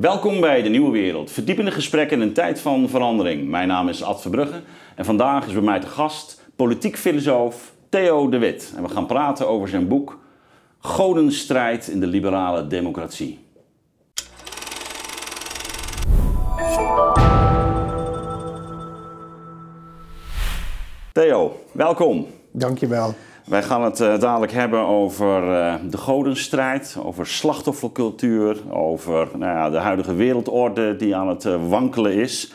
Welkom bij De Nieuwe Wereld. Verdiepende gesprekken in een tijd van verandering. Mijn naam is Ad Verbrugge en vandaag is bij mij te gast politiek filosoof Theo de Wit. En we gaan praten over zijn boek Godenstrijd in de liberale democratie. Theo, welkom. Dankjewel. Wij gaan het uh, dadelijk hebben over uh, de godenstrijd, over slachtoffercultuur, over nou ja, de huidige wereldorde die aan het uh, wankelen is.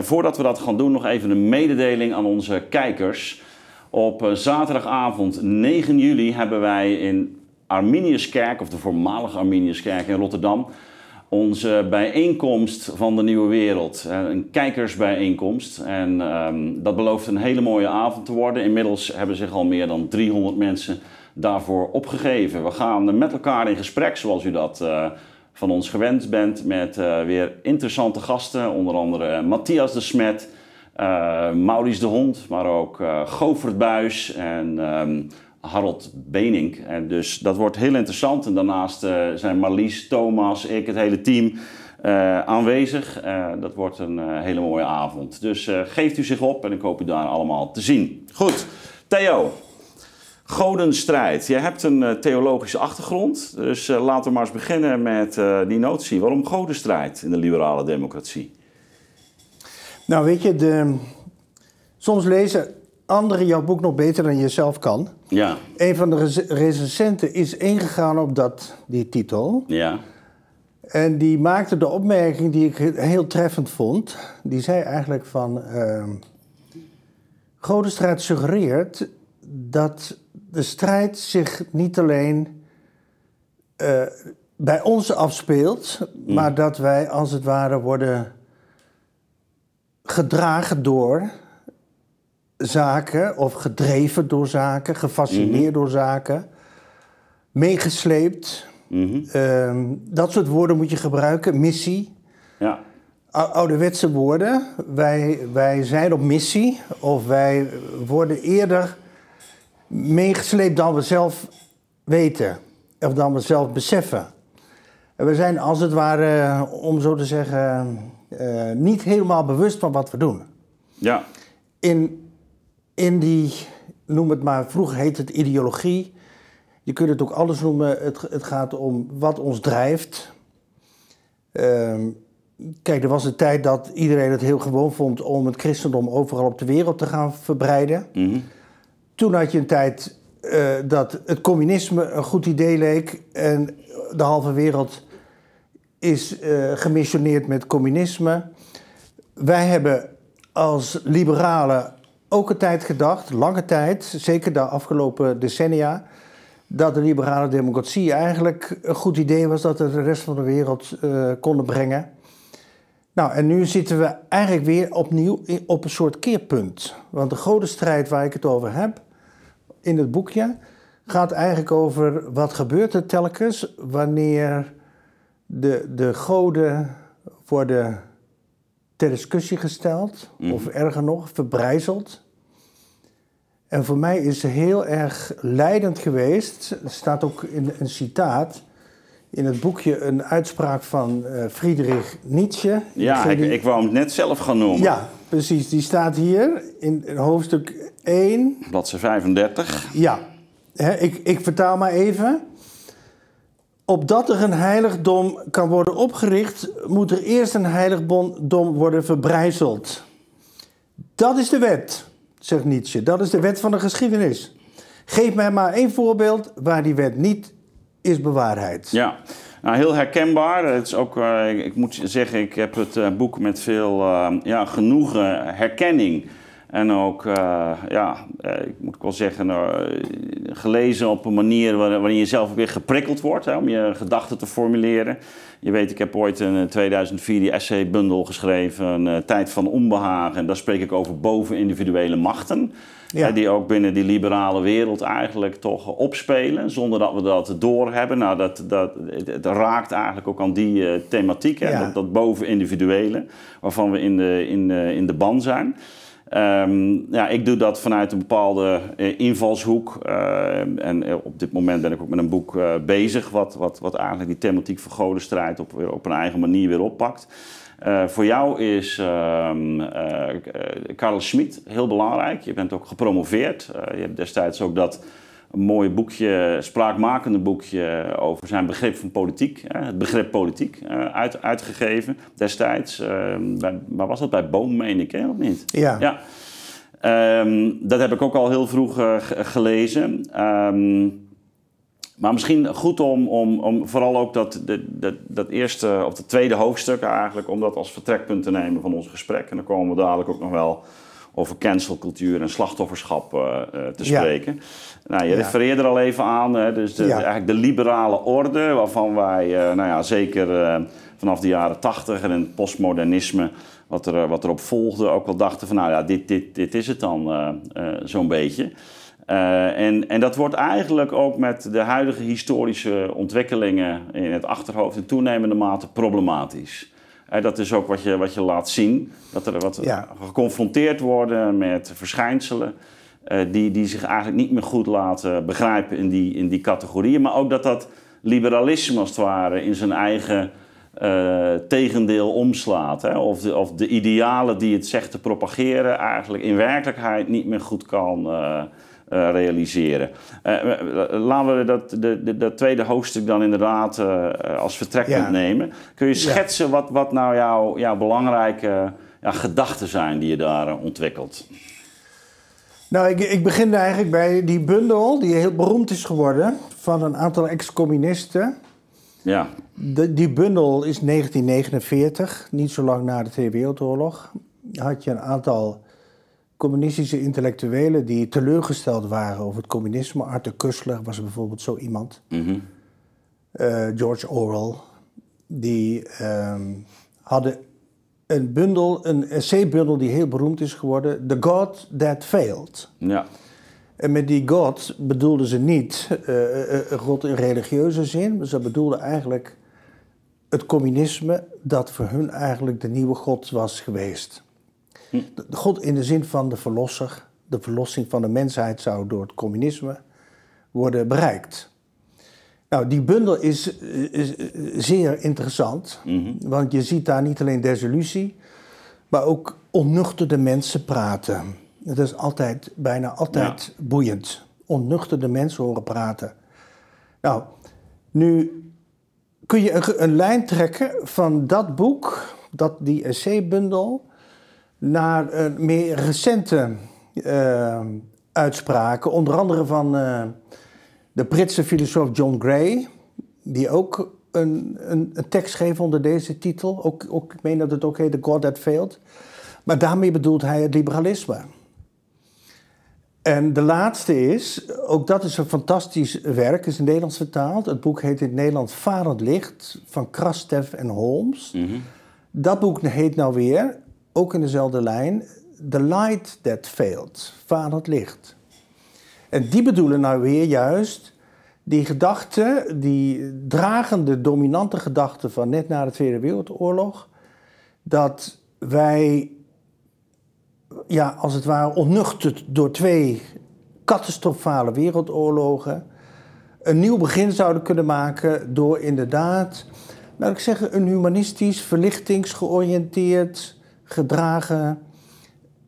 voordat we dat gaan doen, nog even een mededeling aan onze kijkers. Op zaterdagavond 9 juli hebben wij in Arminiuskerk, of de voormalige Arminiuskerk in Rotterdam, onze bijeenkomst van de Nieuwe Wereld. Een kijkersbijeenkomst. En um, dat belooft een hele mooie avond te worden. Inmiddels hebben zich al meer dan 300 mensen daarvoor opgegeven. We gaan met elkaar in gesprek, zoals u dat uh, van ons gewend bent, met uh, weer interessante gasten. Onder andere Matthias de Smet, uh, Maurice de Hond, maar ook Govert Buis en um, Harold Benink. En dus dat wordt heel interessant. En daarnaast uh, zijn Marlies, Thomas, ik, het hele team uh, aanwezig. Dat wordt een hele mooie avond. Dus geeft u zich op en ik hoop u daar allemaal te zien. Goed, Theo. Godenstrijd. Je hebt een theologische achtergrond. Dus laten we maar eens beginnen met die notie. Waarom godenstrijd in de liberale democratie? Nou, weet je, de... soms lezen anderen jouw boek nog beter dan je zelf kan. Ja. Een van de recensenten is ingegaan op dat, die titel. Ja. En die maakte de opmerking die ik heel treffend vond. Die zei eigenlijk van... Uh, Godenstrijd suggereert dat de strijd zich niet alleen uh, bij ons afspeelt... Mm. maar dat wij als het ware worden gedragen door zaken of gedreven door zaken, gefascineerd mm door zaken, meegesleept. Mm dat soort woorden moet je gebruiken. Missie. Ja. Ouderwetse woorden. Wij, wij zijn op missie of wij worden eerder meegesleept dan we zelf weten of dan we zelf beseffen. En we zijn als het ware, om zo te zeggen, uh, niet helemaal bewust van wat we doen. Ja. In in die, noem het maar, vroeger heet het ideologie. Je kunt het ook alles noemen. Het, het gaat om wat ons drijft. Ehm, kijk, er was een tijd dat iedereen het heel gewoon vond om het christendom overal op de wereld te gaan verbreiden. Mhm. Toen had je een tijd uh, dat het communisme een goed idee leek en de halve wereld is uh, gemissioneerd met communisme. Wij hebben als liberalen ook een tijd gedacht, lange tijd, zeker de afgelopen decennia, dat de liberale democratie eigenlijk een goed idee was dat het de rest van de wereld uh, konden brengen. Nou, en nu zitten we eigenlijk weer opnieuw op een soort keerpunt. Want de grote strijd waar ik het over heb in het boekje gaat eigenlijk over wat gebeurt er telkens wanneer de, de goden worden ter discussie gesteld, mm. of erger nog, verbrijzeld. En voor mij is heel erg leidend geweest, er staat ook in een citaat in het boekje een uitspraak van uh, Friedrich Nietzsche. Ja, ik, ik wou hem net zelf gaan noemen. Ja, precies. Die staat hier in hoofdstuk 1. Bladzijde 35. Ja, ik, ik vertaal maar even. Opdat er een heiligdom kan worden opgericht, moet er eerst een heiligdom worden verbrijzeld. Dat is de wet zegt Nietzsche. Dat is de wet van de geschiedenis. Geef mij maar één voorbeeld waar die wet niet is bewaarheid. Ja, nou, heel herkenbaar. Het is ook, uh, ik moet zeggen, ik heb het uh, boek met veel uh, ja, genoegen, herkenning. En ook, ja, ik moet wel zeggen, gelezen op een manier waarin je zelf weer geprikkeld wordt hè, om je gedachten te formuleren. Je weet, ik heb ooit in 2004 die essaybundel geschreven, Tijd van Onbehagen. En daar spreek ik over bovenindividuele machten. Ja. die ook binnen die liberale wereld eigenlijk toch opspelen, zonder dat we dat doorhebben. Nou, dat, dat, het, raakt eigenlijk ook aan die uh, thematiek, hè, dat, dat bovenindividuele, waarvan we in de, in, in de ban zijn. Ehm, ja, ik doe dat vanuit een bepaalde eh, invalshoek. Uh, en eh, op dit moment ben ik ook met een boek uh, bezig, wat, wat, wat eigenlijk die thematiek van godenstrijd op, weer op een eigen manier weer oppakt. Voor jou is uh, Karel Schmid heel belangrijk. Je bent ook gepromoveerd. je hebt destijds ook dat een mooi boekje, spraakmakende boekje over zijn begrip van politiek. het begrip politiek uit, uitgegeven destijds. Ehm, bij, waar was dat? Bij Boom, meen ik, hè? of niet? Ja. ja. Um, dat heb ik ook al heel vroeg uh, gelezen. Um, maar misschien goed om, om, om vooral ook dat, dat, dat eerste of dat tweede hoofdstuk eigenlijk, om dat als vertrekpunt te nemen van ons gesprek. En dan komen we dadelijk ook nog wel over cancelcultuur en slachtofferschap uh, te spreken. Ja. Nou, je refereerde er al even aan, hè, dus de, eigenlijk de liberale orde, waarvan wij, uh, nou ja, zeker vanaf de jaren tachtig en het postmodernisme, wat, er, wat erop volgde, ook wel dachten van, nou ja, dit, dit, dit is het dan zo'n beetje. en, en dat wordt eigenlijk ook met de huidige historische ontwikkelingen in het achterhoofd in toenemende mate problematisch dat is ook wat je, wat je laat zien. Dat er wat ja. geconfronteerd worden met verschijnselen. Uh, die, die zich eigenlijk niet meer goed laten begrijpen in die, in die categorieën. Maar ook dat dat liberalisme als het ware in zijn eigen uh, tegendeel omslaat. Hè? Of, de, of de idealen die het zegt te propageren eigenlijk in werkelijkheid niet meer goed kan uh, uh, realiseren. Uh, laten we dat, de, de, dat tweede hoofdstuk dan inderdaad uh, als vertrekpunt ja. nemen. Kun je schetsen ja. wat, wat nou jouw, belangrijke ja, gedachten zijn die je daar ontwikkelt? Nou, ik, ik begin eigenlijk bij die bundel die heel beroemd is geworden van een aantal ex-communisten. Ja. De, die bundel is 1949, niet zo lang na de Tweede Wereldoorlog. Had je een aantal communistische intellectuelen die teleurgesteld waren over het communisme. Arthur Kussler was bijvoorbeeld zo iemand. Mm -hmm. uh, George Orwell. Die um, hadden een bundel, een essaybundel die heel beroemd is geworden. The God That Failed. Ja. En met die God bedoelden ze niet uh, God in religieuze zin. Maar ze bedoelden eigenlijk het communisme dat voor hun eigenlijk de nieuwe God was geweest. God in de zin van de verlosser, de verlossing van de mensheid zou door het communisme worden bereikt. Nou, die bundel is, is zeer interessant, mm-hmm. want je ziet daar niet alleen desillusie, maar ook onnuchterde mensen praten. Dat is altijd, bijna altijd ja. boeiend. Onnuchterde mensen horen praten. Nou, nu kun je een, een lijn trekken van dat boek, dat, die essaybundel, naar uh, meer recente uh, uitspraken. Onder andere van uh, de Britse filosoof John Gray, die ook een, een, een, tekst schreef onder deze titel. Ook, ook, ik meen dat het ook heet The God That Failed. Maar daarmee bedoelt hij het liberalisme. En de laatste is, ook dat is een fantastisch werk, is in Nederlands vertaald. Het boek heet in het Nederlands Varend Licht van Krastev en Holmes. Mm-hmm. Dat boek heet nou weer ook in dezelfde lijn, The Light That Failed, het licht. En die bedoelen nou weer juist die gedachte, die dragende, dominante gedachte van net na de Tweede Wereldoorlog, dat wij, ja, als het ware onnuchterd door twee catastrofale wereldoorlogen, een nieuw begin zouden kunnen maken door inderdaad, laat ik zeggen, een humanistisch, verlichtingsgeoriënteerd, gedragen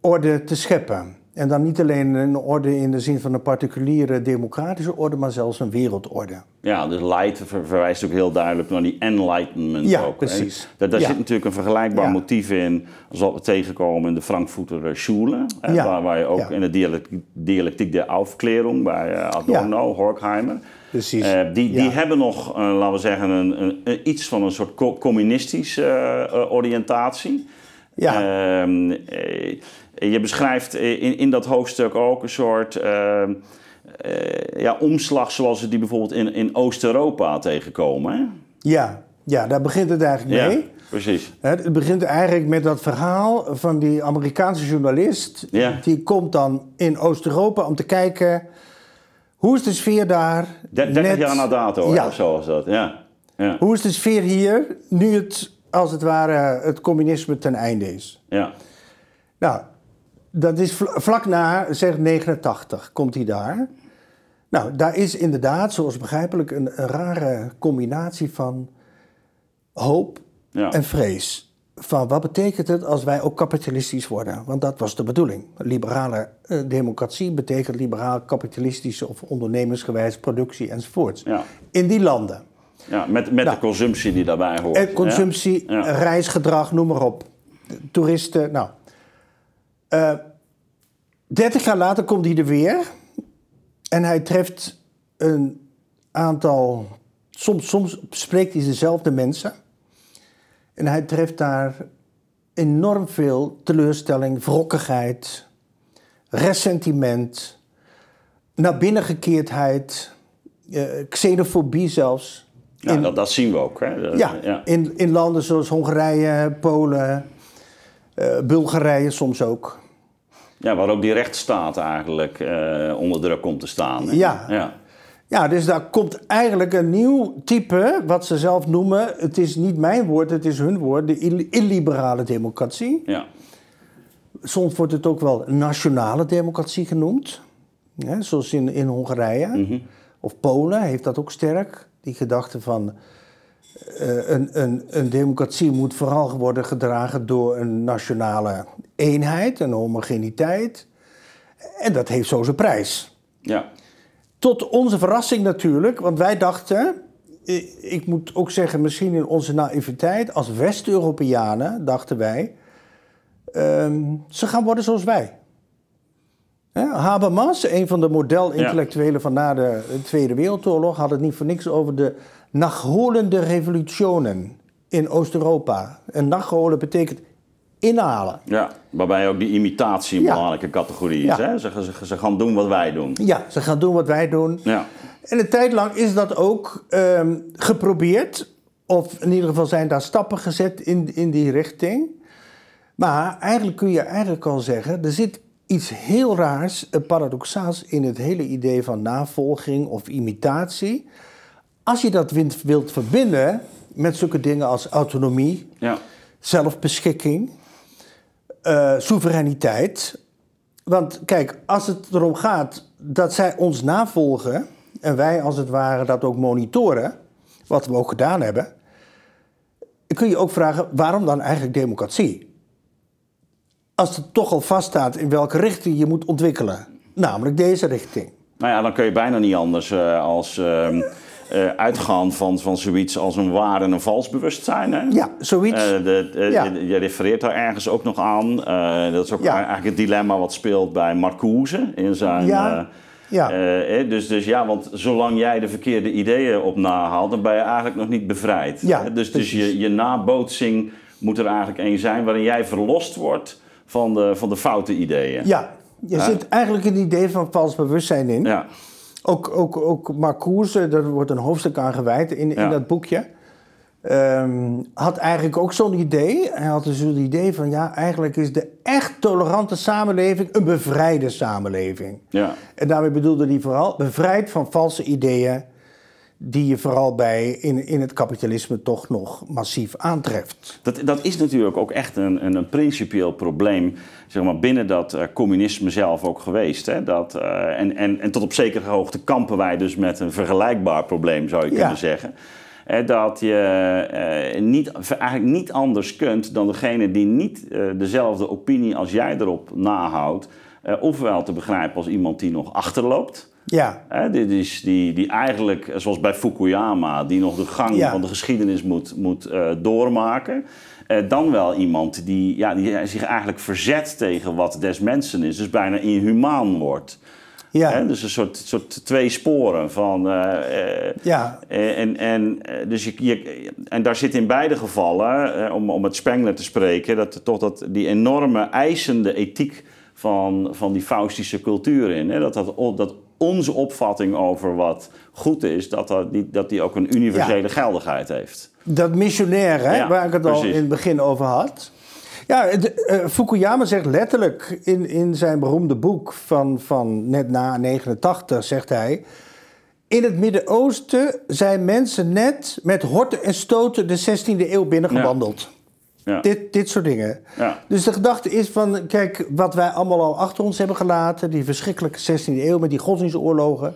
orde te scheppen. En dan niet alleen een orde in de zin van een particuliere democratische orde, maar zelfs een wereldorde. Ja, dus light verwijst ook heel duidelijk naar die enlightenment ja, ook. precies. Daar, daar ja. zit natuurlijk een vergelijkbaar Ja. motief in, als wat we tegenkomen in de Frankfurter Schule. hè, Ja. Waar, waar je ook in de dialectiek, dialectiek der Aufklärung bij eh, Adorno, Horkheimer. Precies. Eh, die, die hebben nog, eh, laten we zeggen, een, een, iets van een soort co- communistische oriëntatie. Ja. Ehm, eh, je beschrijft in, in dat hoofdstuk ook een soort ehm, eh, ja, omslag zoals we die bijvoorbeeld in, in Oost-Europa tegenkomen. Hè? Ja, ja, daar begint het eigenlijk mee. Ja, precies. Hè, Het begint eigenlijk met dat verhaal van die Amerikaanse journalist. Ja. Die komt dan in Oost-Europa om te kijken hoe is de sfeer daar. Der- 30 net- jaar na dato, Ja. of zo was dat. Ja. Ja. Hoe is de sfeer hier nu het, als het ware, het communisme ten einde is? Ja. Nou, dat is vla- vlak na, zeg 89, komt hij daar. Nou, daar is inderdaad, zoals begrijpelijk, een, een rare combinatie van hoop Ja. en vrees. Van wat betekent het als wij ook kapitalistisch worden? Want dat was de bedoeling. Liberale eh, democratie betekent liberaal kapitalistische of ondernemersgewijs productie enzovoorts. Ja. In die landen. Ja, met met Nou. de consumptie die daarbij hoort. En consumptie, Ja. Reisgedrag, noem maar op. Toeristen, nou. Eh 30 jaar later komt hij er weer. En hij treft een aantal... Soms, soms spreekt hij dezelfde mensen. En hij treft daar enorm veel teleurstelling, wrokkigheid, ressentiment, naar binnengekeerdheid, eh, xenofobie zelfs. Ja, In- dat, dat zien we ook. Hè. De- ja, ja. In, in landen zoals Hongarije, Polen, eh, Bulgarije soms ook. Ja, waar ook die rechtsstaat eigenlijk eh, onder druk komt te staan. hè. Ja. ja. Ja, dus daar komt eigenlijk een nieuw type, wat ze zelf noemen, het is niet mijn woord, het is hun woord, de ill- illiberale democratie. Ja. Soms wordt het ook wel nationale democratie genoemd, hè, zoals in, in Hongarije. Of Polen heeft dat ook sterk, die gedachte van eh, een, een, een democratie moet vooral worden gedragen door een nationale eenheid, een homogeniteit. En dat heeft zo zijn prijs. ja. Tot onze verrassing natuurlijk, want wij dachten, i- ik moet ook zeggen, misschien in onze naïviteit, als West-Europeanen dachten wij, ehm, ze gaan worden zoals wij. Habermas, een van de modelintellectuelen van na de Tweede Wereldoorlog, had het niet voor niks over de nachholende revolutionen in Oost-Europa. En nachholen betekent inhalen. Ja, waarbij ook die imitatie een Ja. belangrijke categorie is. Ja. Hè? Ze, ze, ze gaan doen wat wij doen. Ja, ze gaan doen wat wij doen. Ja, En een tijd lang is dat ook ehm, geprobeerd. Of in ieder geval zijn daar stappen gezet in, in die richting. Maar eigenlijk kun je eigenlijk al zeggen, er zit iets heel raars, eh, paradoxaals in het hele idee van navolging of imitatie. Als je dat wilt, verbinden met zulke dingen als autonomie, ja, zelfbeschikking, eh, soevereiniteit. Want kijk, als het erom gaat dat zij ons navolgen en wij als het ware dat ook monitoren, wat we ook gedaan hebben, kun je ook vragen waarom dan eigenlijk democratie? Als het toch al vaststaat in welke richting je moet ontwikkelen, namelijk deze richting. nou ja, dan kun je bijna niet anders eh, als ehm, eh, uitgaan van, van zoiets als een waar en een vals bewustzijn. Hè? Ja, zoiets. Eh, de, Ja. je, je refereert daar ergens ook nog aan. Dat is ook Ja. eigenlijk het dilemma wat speelt bij Marcuse in zijn. Ja. Ja. dus, dus ja, want zolang jij de verkeerde ideeën op nahaalt, dan ben je eigenlijk nog niet bevrijd. Ja, dus dus je, je nabootsing moet er eigenlijk één zijn waarin jij verlost wordt van de, van de foute ideeën. Ja, je zit eigenlijk een idee van vals bewustzijn in. Ja. Ook, ook, ook Marcuse, daar wordt een hoofdstuk aan gewijd in, in dat boekje. ehm, had eigenlijk ook zo'n idee. Hij had dus het idee van ja, eigenlijk is de echt tolerante samenleving een bevrijde samenleving. Ja. En daarmee bedoelde hij vooral bevrijd van valse ideeën die je vooral bij in, in het kapitalisme toch nog massief aantreft. Dat, dat is natuurlijk ook echt een, een, een principieel probleem zeg maar, binnen dat eh, communisme zelf ook geweest. Hè? Dat, eh, en, en, en tot op zekere hoogte kampen wij dus met een vergelijkbaar probleem, zou je Ja. kunnen zeggen. Eh, dat je eh, niet, eigenlijk niet anders kunt dan degene die niet dezelfde opinie als jij erop nahoudt, ofwel te begrijpen als iemand die nog achterloopt. Ja, Hè, is die, die eigenlijk, zoals bij Fukuyama, die nog de gang Ja. van de geschiedenis moet, moet eh, doormaken. Eh, dan wel iemand die, ja, die zich eigenlijk verzet tegen wat des mensen is. Dus bijna inhumaan wordt. ja, Hè, dus een soort, soort twee sporen van... eh, eh, ja, eh, En, en, eh, dus je, je, en daar zit in beide gevallen, eh, om, om met Spengler te spreken, dat toch dat, die enorme eisende ethiek van, van die Faustische cultuur in. Hè? Dat, dat, dat onze opvatting over wat goed is, dat dat, die, dat die ook een universele geldigheid heeft. Dat missionair, hè, Ja, waar ik het al in het begin over had. Ja, de, eh, Fukuyama zegt letterlijk in, in zijn beroemde boek van, van net na 89, zegt hij... In het Midden-Oosten zijn mensen net met horten en stoten de 16e eeuw binnengewandeld. Ja. Dit, dit soort dingen. Ja. Dus de gedachte is van, kijk, wat wij allemaal al achter ons hebben gelaten, die verschrikkelijke 16e eeuw met die godsdienstoorlogen,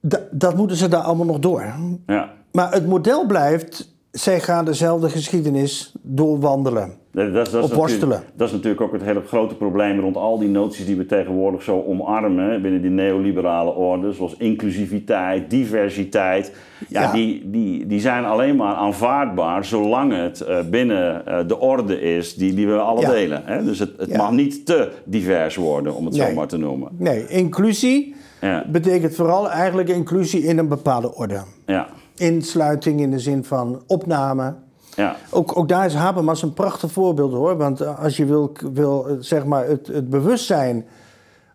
da- dat moeten ze daar allemaal nog door. Ja. Maar het model blijft, zij gaan dezelfde geschiedenis doorwandelen. Dat, dat, dat, is Op worstelen. natuurlijk- dat is natuurlijk ook het hele grote probleem rond al die noties die we tegenwoordig zo omarmen binnen die neoliberale orde, zoals inclusiviteit, diversiteit. Ja, Ja. Die, die, die zijn alleen maar aanvaardbaar zolang het eh, binnen eh, de orde is die, die we alle Ja. delen. Hè? Dus het, het Ja. mag niet te divers worden, om het zo maar te noemen. Nee, inclusie betekent vooral eigenlijk inclusie in een bepaalde orde. Ja, Insluiting in de zin van opname. ja, Ook, ook daar is Habermas een prachtig voorbeeld hoor. Want eh, als je wil, wil eh, zeg maar het, het bewustzijn,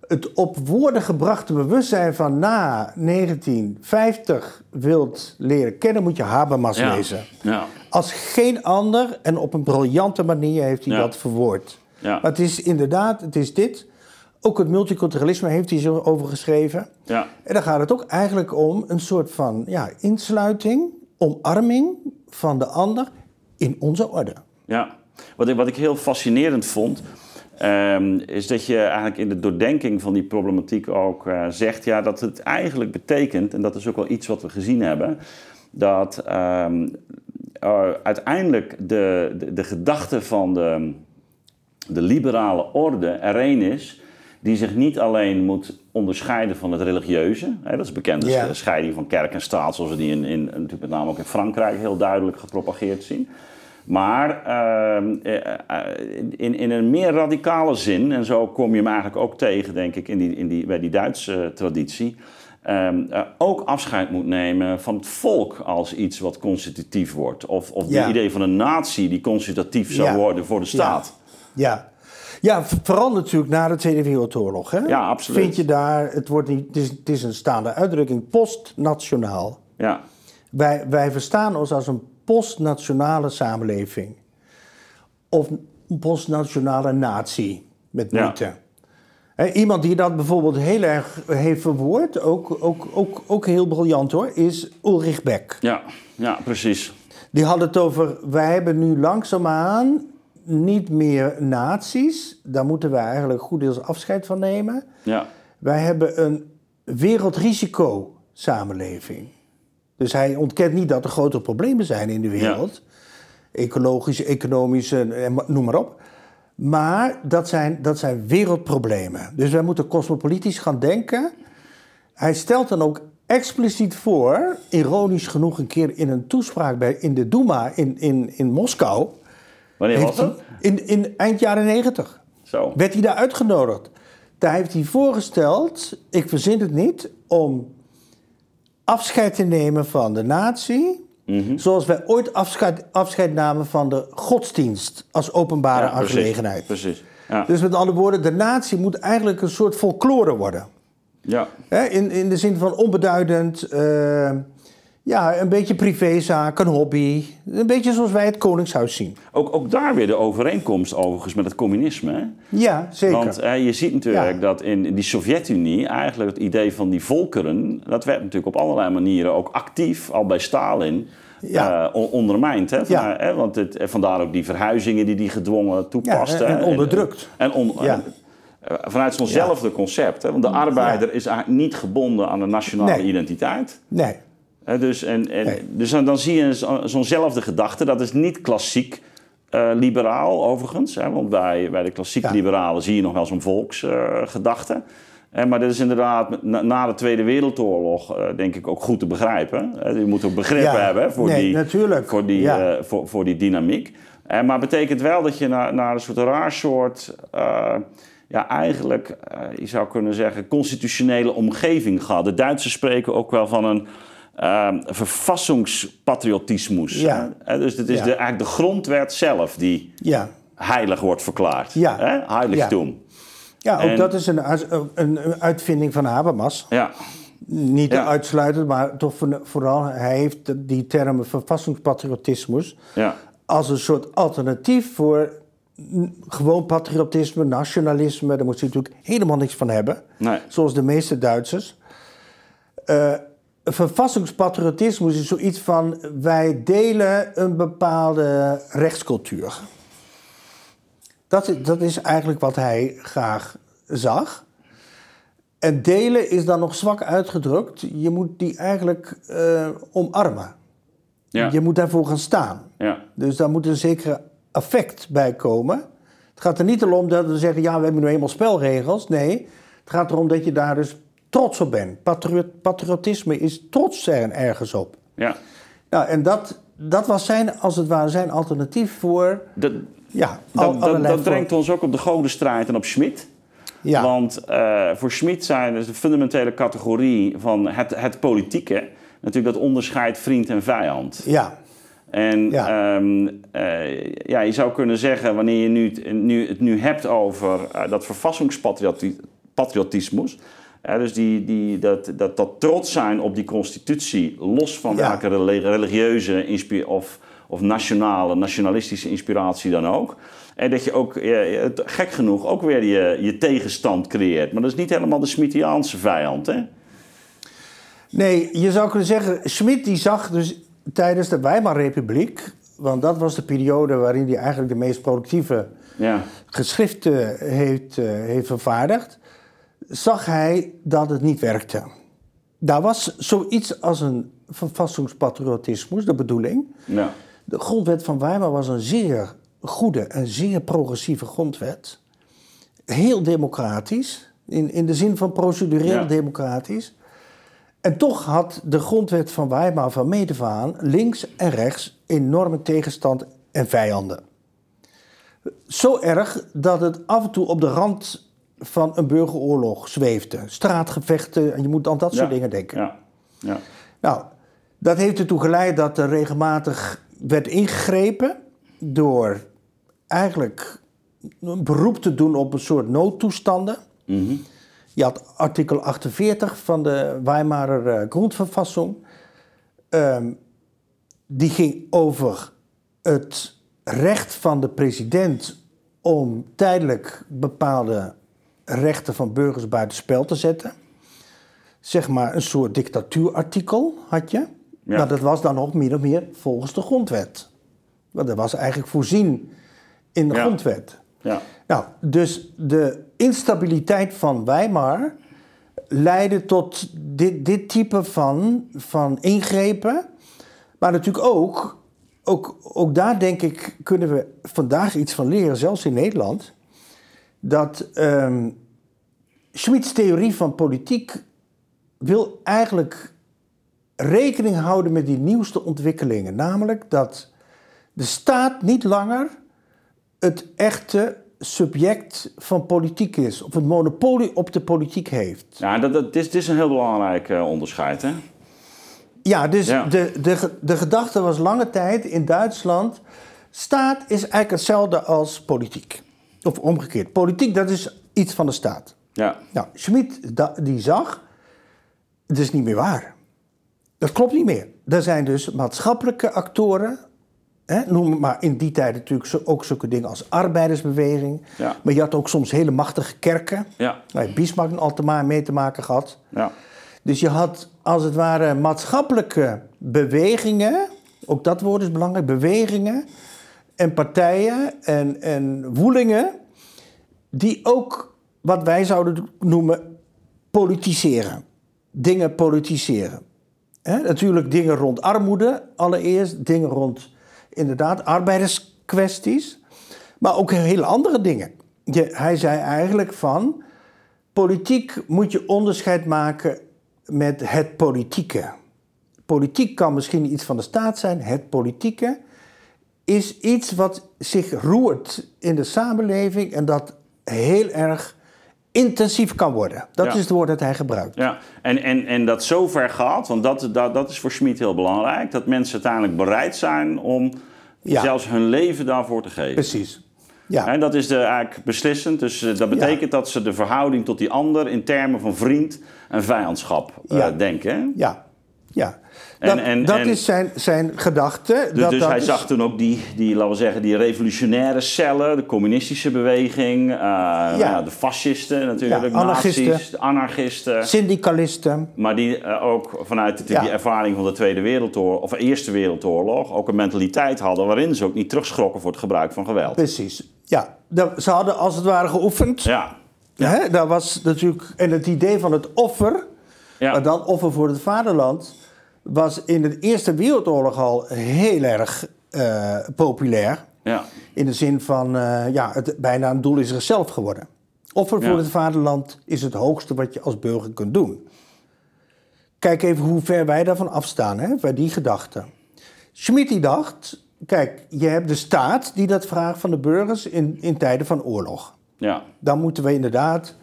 het op woorden gebrachte bewustzijn van na 1950 wilt leren kennen, moet je Habermas ja. lezen. Ja, Als geen ander en op een briljante manier heeft hij dat verwoord. Maar het is inderdaad, het is dit. Ook het multiculturalisme heeft hij zo over geschreven. ja. En dan gaat het ook eigenlijk om een soort van ja, insluiting, omarming van de ander in onze orde. Ja, wat ik, wat ik heel fascinerend vond, ehm, is dat je eigenlijk in de doordenking van die problematiek ook eh, zegt ja, dat het eigenlijk betekent, en dat is ook wel iets wat we gezien hebben, dat ehm, eh, uiteindelijk de, de, de gedachte van de, de liberale orde er een is die zich niet alleen moet onderscheiden van het religieuze. Hè, dat is bekend, dus de scheiding van kerk en staat, zoals we die in, in, natuurlijk met name ook in Frankrijk heel duidelijk gepropageerd zien. Maar ehm, eh, in, in een meer radicale zin, en zo kom je hem eigenlijk ook tegen, denk ik, in die, in die, bij die Duitse eh, traditie. eh, ook afscheid moet nemen van het volk als iets wat constitutief wordt. Of, of Ja. het idee van een natie die constitutief zou Ja. worden voor de staat. Ja, ja v- vooral natuurlijk na de Tweede Wereldoorlog. Hè? Ja, absoluut. Vind je daar, het, wordt niet, het, is, het is een staande uitdrukking, postnationaal. Ja, Wij, wij verstaan ons als een postnationale samenleving. Of een postnationale natie, met Ja. moeite. Iemand die dat bijvoorbeeld heel erg heeft verwoord, ook, ook, ook, ook heel briljant hoor, is Ulrich Beck. ja, ja precies. Die had het over, wij hebben nu langzaamaan niet meer naties. Daar moeten wij eigenlijk goed deels afscheid van nemen. Ja, Wij hebben een wereldrisico samenleving. Dus hij ontkent niet dat er grote problemen zijn in de wereld. Ecologische, economische, noem maar op. Maar dat zijn, dat zijn wereldproblemen. Dus wij moeten cosmopolitisch gaan denken. Hij stelt dan ook expliciet voor, ironisch genoeg een keer in een toespraak bij, in de Duma in, in, in Moskou. Wanneer was dat? in, in eind jaren negentig Zo. werd hij daar uitgenodigd. Daar heeft hij voorgesteld, ik verzin het niet, om afscheid te nemen van de natie. Mhm. Zoals wij ooit afscheid, afscheid namen van de godsdienst als openbare Ja, precies, aangelegenheid. Precies. Ja. Dus met andere woorden, de natie moet eigenlijk een soort folklore worden. ja. In, in de zin van onbeduidend, eh, ja, een beetje privézaak, een hobby. Een beetje zoals wij het Koningshuis zien. Ook, ook daar weer de overeenkomst overigens met het communisme. Hè? Ja, zeker. Want eh, je ziet natuurlijk Ja. dat in die Sovjet-Unie eigenlijk het idee van die volkeren, dat werd natuurlijk op allerlei manieren ook actief, al bij Stalin, Ja. eh, on- ondermijnd. Hè? Ja. Vandaar, hè? Want het, eh, vandaar ook die verhuizingen die die gedwongen toepaste. en onderdrukt. En, on- Ja. en, eh, vanuit zo'nzelfde concept. Hè? Want de arbeider is eigenlijk niet gebonden aan de nationale Nee. identiteit. Nee. Dus en, en, Nee. dus dan, dan zie je zo- zo'nzelfde gedachte. Dat is niet klassiek eh, liberaal overigens. Hè, want bij, bij de klassiek Ja. liberalen zie je nog wel zo'n volksgedachte. Eh, maar dit is inderdaad na, na de Tweede Wereldoorlog eh, denk ik ook goed te begrijpen. Je moet ook begrip Ja. hebben voor, Nee, die, natuurlijk. Voor, die, Ja. voor, voor die dynamiek. Maar betekent wel dat je naar, naar een soort raar soort... ja, eigenlijk, je zou kunnen zeggen, constitutionele omgeving gaat. De Duitsers spreken ook wel van een uh, verfassingspatriotismus. Ja. hè. dus het is Ja. de, eigenlijk de grondwet zelf die Ja. heilig wordt verklaard. Ja. Hè? Heiligtum. Ja, ook En- dat is een, een, uitvinding van Habermas. Ja. Niet Ja. uitsluitend, maar toch voor- vooral, hij heeft die term verfassingspatriotismus Ja. als een soort alternatief voor gewoon patriotisme, nationalisme. Daar moet je natuurlijk helemaal niks van hebben. Nee. Zoals de meeste Duitsers. Eh, verfassingspatriotisme is zoiets van wij delen een bepaalde rechtscultuur. Dat is, dat is eigenlijk wat hij graag zag. En delen is dan nog zwak uitgedrukt. Je moet die eigenlijk uh, omarmen. Ja. Je moet daarvoor gaan staan. Ja. Dus daar moet een zekere effect bij komen. Het gaat er niet om dat we zeggen, ja, we hebben nu eenmaal spelregels. Nee, het gaat erom dat je daar dus trots op bent. patriotisme is trots er ergens op. Ja. Nou, en dat, dat was zijn, als het ware, zijn alternatief voor... Dat, ja, dat, dat, dat brengt ons ook op de godenstrijd en op Schmid. Ja. Want uh, voor Schmid zijn dus de fundamentele categorie van het, het politieke... natuurlijk dat onderscheid vriend en vijand. Ja. En ja. Ehm, eh, ja, je zou kunnen zeggen, wanneer je nu, nu, het nu hebt over uh, dat verfassingspatriotismus... dus die, die, dat, dat, dat trots zijn op die constitutie, los van welke religieuze of, of nationale, nationalistische inspiratie dan ook. En dat je ook, gek genoeg, ook weer je, je tegenstand creëert. Maar dat is niet helemaal de Smithiaanse vijand, hè? Nee, je zou kunnen zeggen, Schmid die zag dus tijdens de Weimarrepubliek, want dat was de periode waarin hij eigenlijk de meest productieve ja. geschriften heeft, uh, heeft vervaardigd, zag hij dat het niet werkte. Daar was zoiets als een verfassingspatriotismus, de bedoeling. Ja. De grondwet van Weimar was een zeer goede en zeer progressieve grondwet. Heel democratisch, in, in de zin van procedureel democratisch. En toch had de grondwet van Weimar van meet aan links en rechts enorme tegenstand en vijanden. Zo erg dat het af en toe op de rand van een burgeroorlog zweefde. Straatgevechten, en je moet aan dat soort dingen denken. Ja. Ja. Nou, dat heeft ertoe geleid dat er regelmatig werd ingegrepen door eigenlijk een beroep te doen op een soort noodtoestanden. Mm je had artikel 48 van de Weimarer uh, Grundverfassung. Um, die ging over het recht van de president om tijdelijk bepaalde rechten van burgers buitenspel te zetten. Zeg maar een soort dictatuurartikel had je. Ja. Maar dat was dan ook meer of meer volgens de grondwet. Want dat was eigenlijk voorzien in de grondwet. Ja. Nou, dus de instabiliteit van Weimar leidde tot dit, dit type van, van ingrepen. Maar natuurlijk ook, ook, ook daar denk ik, kunnen we vandaag iets van leren, zelfs in Nederland. Dat um, Schmidts theorie van politiek wil eigenlijk rekening houden met die nieuwste ontwikkelingen. Namelijk dat de staat niet langer het echte subject van politiek is, of het monopolie op de politiek heeft. Ja, dat, dat, dit, is een heel belangrijk uh, onderscheid, hè? Ja, dus De, de, de gedachte was lange tijd in Duitsland... staat is eigenlijk hetzelfde als politiek. Of omgekeerd. Politiek, dat is iets van de staat. Ja. Nou, Schmid die zag, het is niet meer waar. Dat klopt niet meer. Er zijn dus maatschappelijke actoren Hè, noem maar in die tijd natuurlijk ook zulke dingen als arbeidersbeweging. Ja. Maar je had ook soms hele machtige kerken. Ja. Waar je Bismarck al te mee te maken gehad. Ja. Dus je had als het ware maatschappelijke bewegingen. Ook dat woord is belangrijk. Bewegingen en partijen en, en woelingen. Die ook wat wij zouden noemen politiseren. Dingen politiseren. natuurlijk dingen rond armoede allereerst. Dingen rond inderdaad arbeiderskwesties, maar ook hele andere dingen. Je, hij zei eigenlijk van, politiek moet je onderscheid maken met het politieke. Politiek kan misschien iets van de staat zijn, het politieke is iets wat zich roert in de samenleving en dat heel erg intensief kan worden. Dat is het woord dat hij gebruikt. Ja, en, en, en dat zover gaat, want dat, dat, dat is voor Schmid heel belangrijk, dat mensen uiteindelijk bereid zijn om zelfs hun leven daarvoor te geven. Precies. Ja. En dat is de, eigenlijk beslissend. Dus eh, dat betekent dat ze de verhouding tot die ander in termen van vriend en vijandschap uh, denken. Ja. Ja. Dat, en- dat en- is zijn, zijn gedachte. Dus, dat, dus dat hij is- zag toen ook die, die, laten we zeggen, die revolutionaire cellen, de communistische beweging, eh, nou ja, de fascisten natuurlijk, Ja, anarchisten. nazi's, de anarchisten. syndicalisten. Maar die eh, ook vanuit de, Ja. die ervaring van de Tweede Wereldoorlog, of Eerste Wereldoorlog, ook een mentaliteit hadden waarin ze ook niet terugschrokken voor het gebruik van geweld. Precies. Ja, dat- ze hadden als het ware geoefend. Ja, Hè? Dat was natuurlijk, en het idee van het offer, ja. maar dan offer voor het vaderland, was in de Eerste Wereldoorlog al heel erg eh, populair. ja. In de zin van, eh, ja, het bijna een doel in zichzelf geworden. Offer voor Ja. het vaderland is het hoogste wat je als burger kunt doen. Kijk even hoe ver wij daarvan afstaan, hè, bij die gedachte. Schmidt die dacht, kijk, je hebt de staat die dat vraagt van de burgers in, in tijden van oorlog. ja. Dan moeten we inderdaad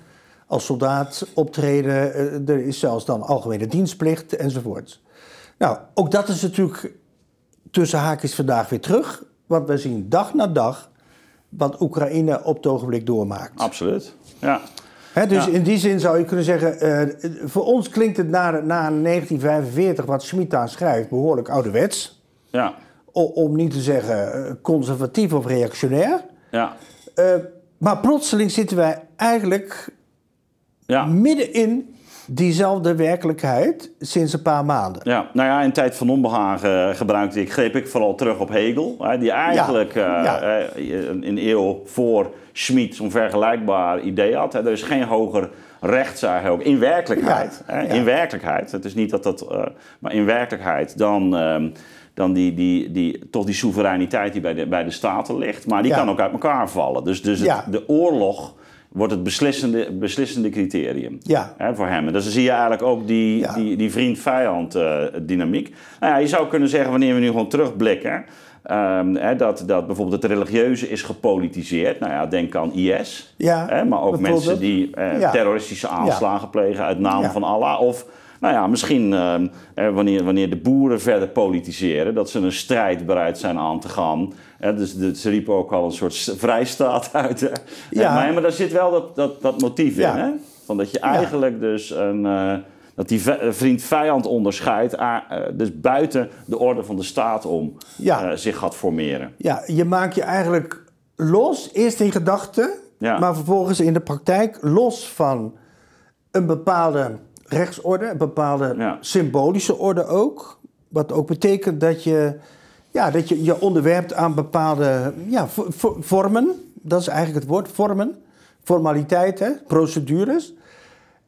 als soldaat optreden. eh, Er is zelfs dan algemene dienstplicht enzovoort. Nou, ook dat is natuurlijk tussen haakjes vandaag weer terug. Want we zien dag na dag wat Oekraïne op het ogenblik doormaakt. Absoluut. Ja. Dus Ja. in die zin zou je kunnen zeggen... eh, voor ons klinkt het na, na 1945, wat Schmid daar schrijft... behoorlijk ouderwets. Ja. O- om niet te zeggen eh, conservatief of reactionair. Ja. Maar plotseling zitten wij eigenlijk Ja. midden in diezelfde werkelijkheid sinds een paar maanden. Ja, nou ja, in tijd van onbehagen gebruikte ik, greep ik vooral terug op Hegel. Hè, die eigenlijk eh, ja. eh, een eeuw voor Schmid zo'n vergelijkbaar idee had. Hè. Er is geen hoger recht, zei ook, in werkelijkheid. Ja, Hè, ja. In werkelijkheid. Het is niet dat dat... eh, maar in werkelijkheid dan... ehm, dan die, die, die, toch die soevereiniteit die bij de, bij de staten ligt. Maar die kan ook uit elkaar vallen. Dus, dus het- de oorlog wordt het beslissende, beslissende criterium Ja. hè, voor hem. En dus dan zie je eigenlijk ook die, Ja. die, die vriend-vijand eh, dynamiek. Nou ja, je zou kunnen zeggen, wanneer we nu gewoon terugblikken... ehm, hè, dat, dat bijvoorbeeld het religieuze is gepolitiseerd. Nou ja, denk aan IS. Ja, hè, maar ook mensen die eh, terroristische aanslagen plegen uit naam van Allah. Of nou ja, misschien ehm, eh, wanneer, wanneer de boeren verder politiseren... dat ze een strijd bereid zijn aan te gaan... Dus, ze riepen ook al een soort vrijstaat uit. Hè. Ja. Maar, maar daar zit wel dat, dat, dat motief Ja. in. Hè? Van dat je eigenlijk dus een... eh, dat die vriend-vijand onderscheidt, eh, dus buiten de orde van de staat om Ja. zich gaat formeren. Ja, je maakt je eigenlijk los, eerst in gedachten, Ja. maar vervolgens in de praktijk los van een bepaalde rechtsorde, een bepaalde Ja. symbolische orde ook. Wat ook betekent dat je ja, dat je, je onderwerpt aan bepaalde ja, vo- vo- vormen. Dat is eigenlijk het woord, vormen. Formaliteiten, procedures.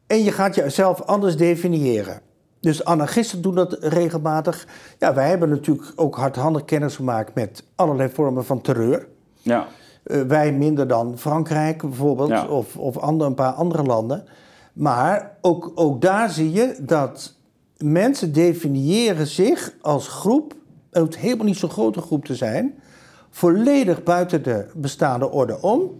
En je gaat jezelf anders definiëren. Dus anarchisten doen dat regelmatig. Ja, wij hebben natuurlijk ook hardhandig kennis gemaakt met allerlei vormen van terreur. Ja, Eh, wij minder dan Frankrijk bijvoorbeeld, Ja. of, of een paar andere landen. Maar ook, ook daar zie je dat mensen definiëren zich als groep, het hoeft helemaal niet zo'n grote groep te zijn, volledig buiten de bestaande orde om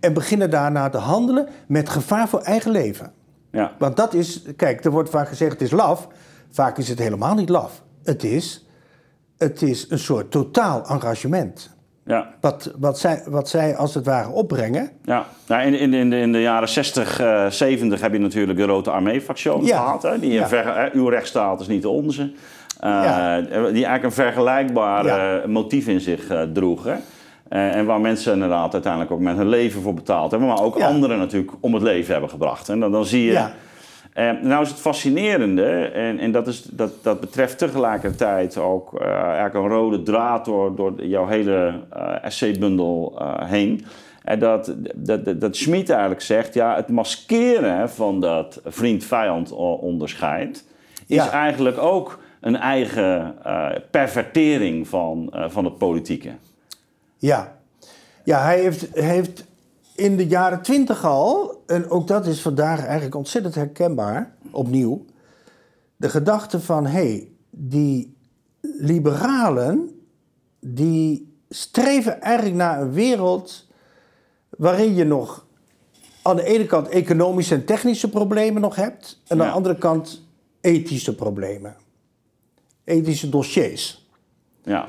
en beginnen daarna te handelen met gevaar voor eigen leven. ja, Want dat is, kijk, er wordt vaak gezegd het is laf. Vaak is het helemaal niet laf. Het is, het is een soort totaal engagement. Ja. Wat, wat, zij, wat zij als het ware opbrengen. Ja, nou, in, in, in, de, in de jaren 60, eh 70 heb je natuurlijk de Rote Armee-factie Ja. gehad. Hè, die een Ja. ver- hè, uw rechtsstaat is niet de onze. Eh, Ja. Die eigenlijk een vergelijkbaar eh, motief in zich eh, droeg. Hè. En waar mensen inderdaad uiteindelijk ook met hun leven voor betaald hebben. Maar ook anderen natuurlijk om het leven hebben gebracht. En dan, dan zie je... Ja. Eh, nou is het fascinerende, en, en dat, is, dat, dat betreft tegelijkertijd ook eh, eigenlijk een rode draad door, door jouw hele eh essaybundel eh, heen. En dat, dat, dat, dat Schmid eigenlijk zegt, ja, het maskeren van dat vriend-vijand onderscheid is Ja. eigenlijk ook een eigen pervertering van, van het politieke. Ja, ja hij, heeft, hij heeft in de jaren twintig al, en ook dat is vandaag eigenlijk ontzettend herkenbaar, opnieuw, de gedachte van, hé, hey, die liberalen, die streven eigenlijk naar een wereld waarin je nog aan de ene kant economische en technische problemen nog hebt, en aan Ja. de andere kant ethische problemen. Ethische dossiers. Ja,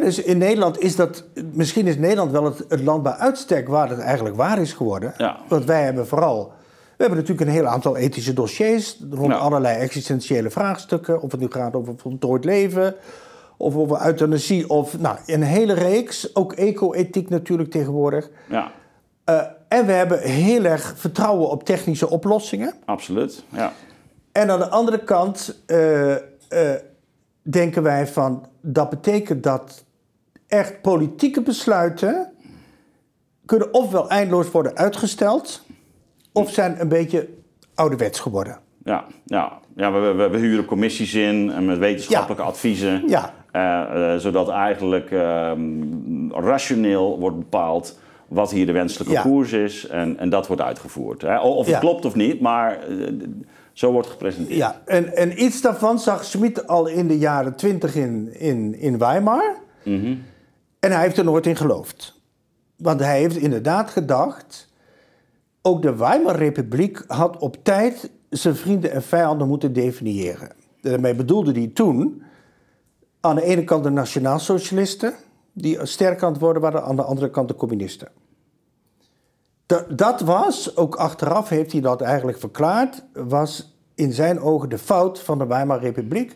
Dus in Nederland is dat, misschien is Nederland wel het, het land bij uitstek waar het eigenlijk waar is geworden. Ja. Want wij hebben vooral We hebben natuurlijk een heel aantal ethische dossiers rond allerlei existentiële vraagstukken. Of het nu gaat over voltooid leven, of over euthanasie, of nou, een hele reeks. Ook eco-ethiek natuurlijk tegenwoordig. Ja, Eh, en we hebben heel erg vertrouwen op technische oplossingen. absoluut. Ja. En aan de andere kant eh, eh, denken wij van dat betekent dat echt politieke besluiten kunnen ofwel eindeloos worden uitgesteld, of zijn een beetje ouderwets geworden. Ja, ja. ja we, we, we huren commissies in en met wetenschappelijke adviezen. Ja. Eh, eh, zodat eigenlijk ehm, rationeel wordt bepaald wat hier de wenselijke Ja. koers is. En, en dat wordt uitgevoerd. Hè. Of het klopt of niet, maar eh, zo wordt gepresenteerd. Ja, en, en iets daarvan zag Schmid al in de jaren twintig in, in, in Weimar. En hij heeft er nooit in geloofd. Want hij heeft inderdaad gedacht... ook de Weimar-republiek had op tijd zijn vrienden en vijanden moeten definiëren. Daarmee bedoelde hij toen aan de ene kant de nationaalsocialisten... die sterk aan het worden waren, aan de andere kant de communisten. Da- dat was, ook achteraf heeft hij dat eigenlijk verklaard, was in zijn ogen de fout van de Weimar-republiek.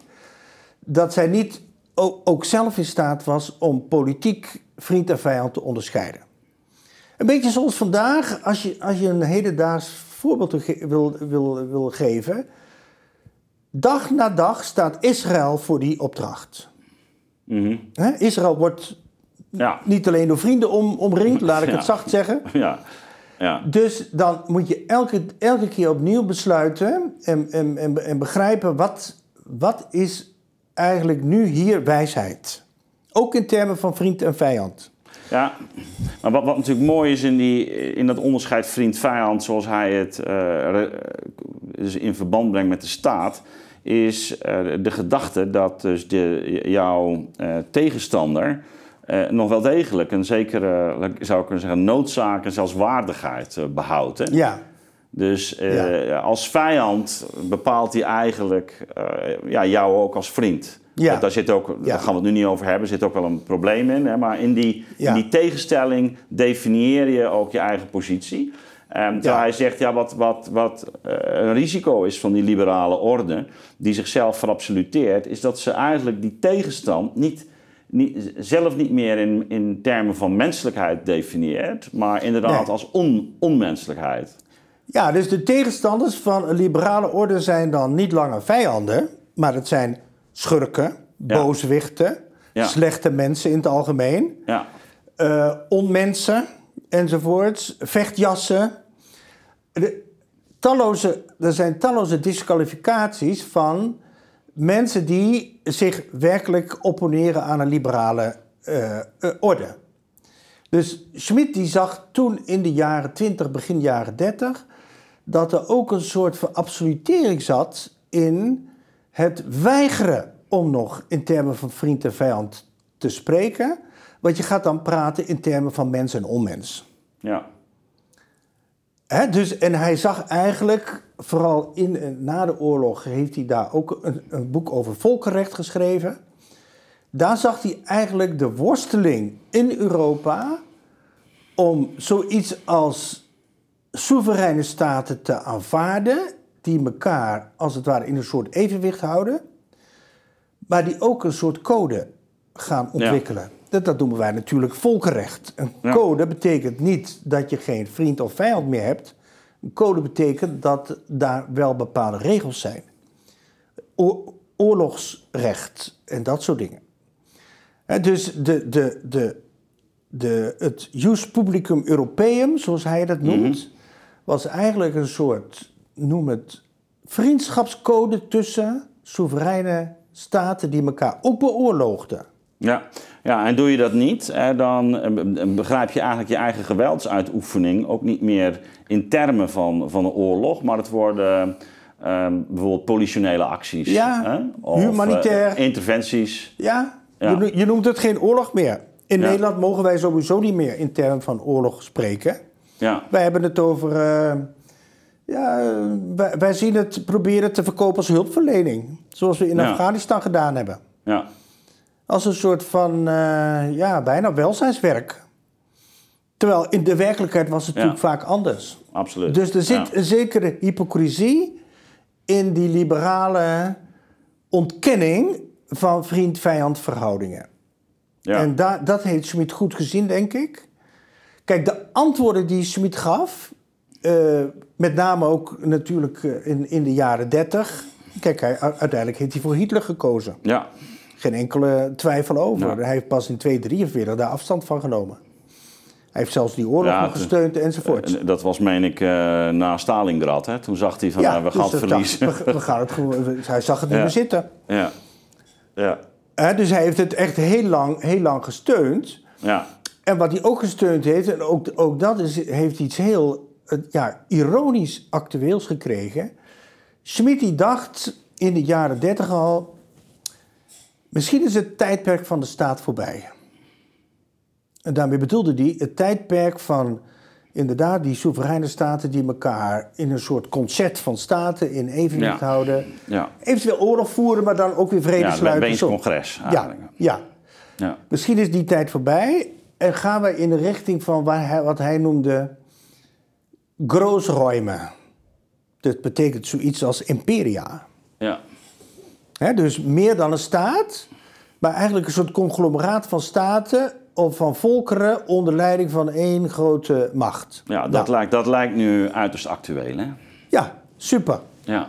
Dat zij niet ook zelf in staat was om politiek vriend en vijand te onderscheiden. Een beetje zoals vandaag, als je, als je een hedendaags voorbeeld wil, wil, wil geven. Dag na dag staat Israël voor die opdracht. Hè, Israël wordt Ja, niet alleen door vrienden om, omringd, laat ik Ja. het zacht zeggen. ja, ja. Dus dan moet je elke, elke keer opnieuw besluiten en, en, en, en begrijpen wat, wat is eigenlijk nu hier wijsheid. Ook in termen van vriend en vijand. Ja, maar wat, wat natuurlijk mooi is in, die, in dat onderscheid vriend-vijand, zoals hij het re- dus in verband brengt met de staat, is eh, de gedachte dat dus de, jouw eh, tegenstander eh, nog wel degelijk een zekere, zou ik kunnen zeggen, noodzaak en zelfs waardigheid eh, behoudt. Hè? Ja, Dus eh, als vijand bepaalt hij eigenlijk eh, ja, jou ook als vriend. Ja. Daar zit ook, Ja. daar gaan we het nu niet over hebben, zit ook wel een probleem in. Hè? Maar in die, Ja. in die tegenstelling definieer je ook je eigen positie. Ehm, terwijl hij zegt, ja, wat, wat, wat een risico is van die liberale orde, die zichzelf verabsoluteert, is dat ze eigenlijk die tegenstand niet, niet, zelf niet meer in, in termen van menselijkheid definieert, maar inderdaad Nee. als on, onmenselijkheid. ja, dus de tegenstanders van een liberale orde zijn dan niet langer vijanden, maar het zijn schurken, Ja. booswichten, Ja. slechte mensen in het algemeen. Ja, eh, onmensen enzovoorts, vechtjassen. De, talloze, er zijn talloze disqualificaties van mensen die zich werkelijk opponeren aan een liberale eh, eh, orde. Dus Schmidt die zag toen in de jaren 20, begin jaren 30, dat er ook een soort verabsolutering zat in het weigeren om nog in termen van vriend en vijand te spreken. Want je gaat dan praten in termen van mens en onmens. ja, Dus, en hij zag eigenlijk, vooral in, en na de oorlog, heeft hij daar ook een, een boek over volkenrecht geschreven. Daar zag hij eigenlijk de worsteling in Europa om zoiets als soevereine staten te aanvaarden, die elkaar als het ware in een soort evenwicht houden, maar die ook een soort code gaan ontwikkelen. Dat, dat noemen wij natuurlijk volkenrecht. Een Ja. code betekent niet dat je geen vriend of vijand meer hebt. Een code betekent dat daar wel bepaalde regels zijn. O- oorlogsrecht en dat soort dingen. Dus de, de, de, de, het Jus Publicum Europeum, zoals hij dat noemt, was eigenlijk een soort, noem het, vriendschapscode tussen soevereine staten die elkaar ook beoorloogden. ja. Ja, en doe je dat niet, hè, dan eh, begrijp je eigenlijk je eigen geweldsuitoefening ook niet meer in termen van, van een oorlog, maar het worden eh, bijvoorbeeld politionele acties. Ja, hè, of, humanitair. eh, interventies. Ja, Ja. Je, no- je noemt het geen oorlog meer. In Ja. Nederland mogen wij sowieso niet meer in termen van oorlog spreken. Ja, Wij hebben het over. eh, ja, eh, wij, wij zien het proberen te verkopen als hulpverlening. Zoals we in Ja. Afghanistan gedaan hebben. ja, Als een soort van, eh, ja, bijna welzijnswerk. Terwijl in de werkelijkheid was het Ja. natuurlijk vaak anders. Absoluut. Dus er zit Ja. een zekere hypocrisie in die liberale ontkenning van vriend-vijand verhoudingen. Ja. En da- dat heeft Schmid goed gezien, denk ik. Kijk, de antwoorden die Schmid gaf, eh, met name ook natuurlijk eh, in, in de jaren 30. Kijk, hij, uiteindelijk heeft hij voor Hitler gekozen. ja. Geen enkele twijfel over. Ja. Hij heeft pas in 243 daar afstand van genomen. Hij heeft zelfs die oorlog Ja, nog gesteund enzovoort. En Dat was, meen ik, eh, na Stalingrad. Hè? Toen zag hij van, nou, we dus gaan het verliezen. dacht- we, we gaan het hij zag het niet Ja. meer zitten. ja. Ja. Hè, dus hij heeft het echt heel lang, heel lang gesteund. Ja. En wat hij ook gesteund heeft, en ook, ook dat is, heeft iets heel eh, ja, ironisch actueels gekregen. Schmid die dacht in de jaren dertig al, misschien is het tijdperk van de staat voorbij. En daarmee bedoelde hij het tijdperk van inderdaad die soevereine staten die elkaar in een soort concert van staten in evenwicht Ja. houden. Ja. Eventueel oorlog voeren, maar dan ook weer vrede Ja, het sluiten. Zo. congres Ja, ja. Ja. Misschien is die tijd voorbij en gaan we in de richting van waar hij, wat hij noemde grootruimen. Dat betekent zoiets als imperia. Ja. Dus meer dan een staat, maar eigenlijk een soort conglomeraat van staten of van volkeren onder leiding van één grote macht. Ja, dat, Nou, lijkt, dat lijkt nu uiterst actueel, hè? ja, super. Ja.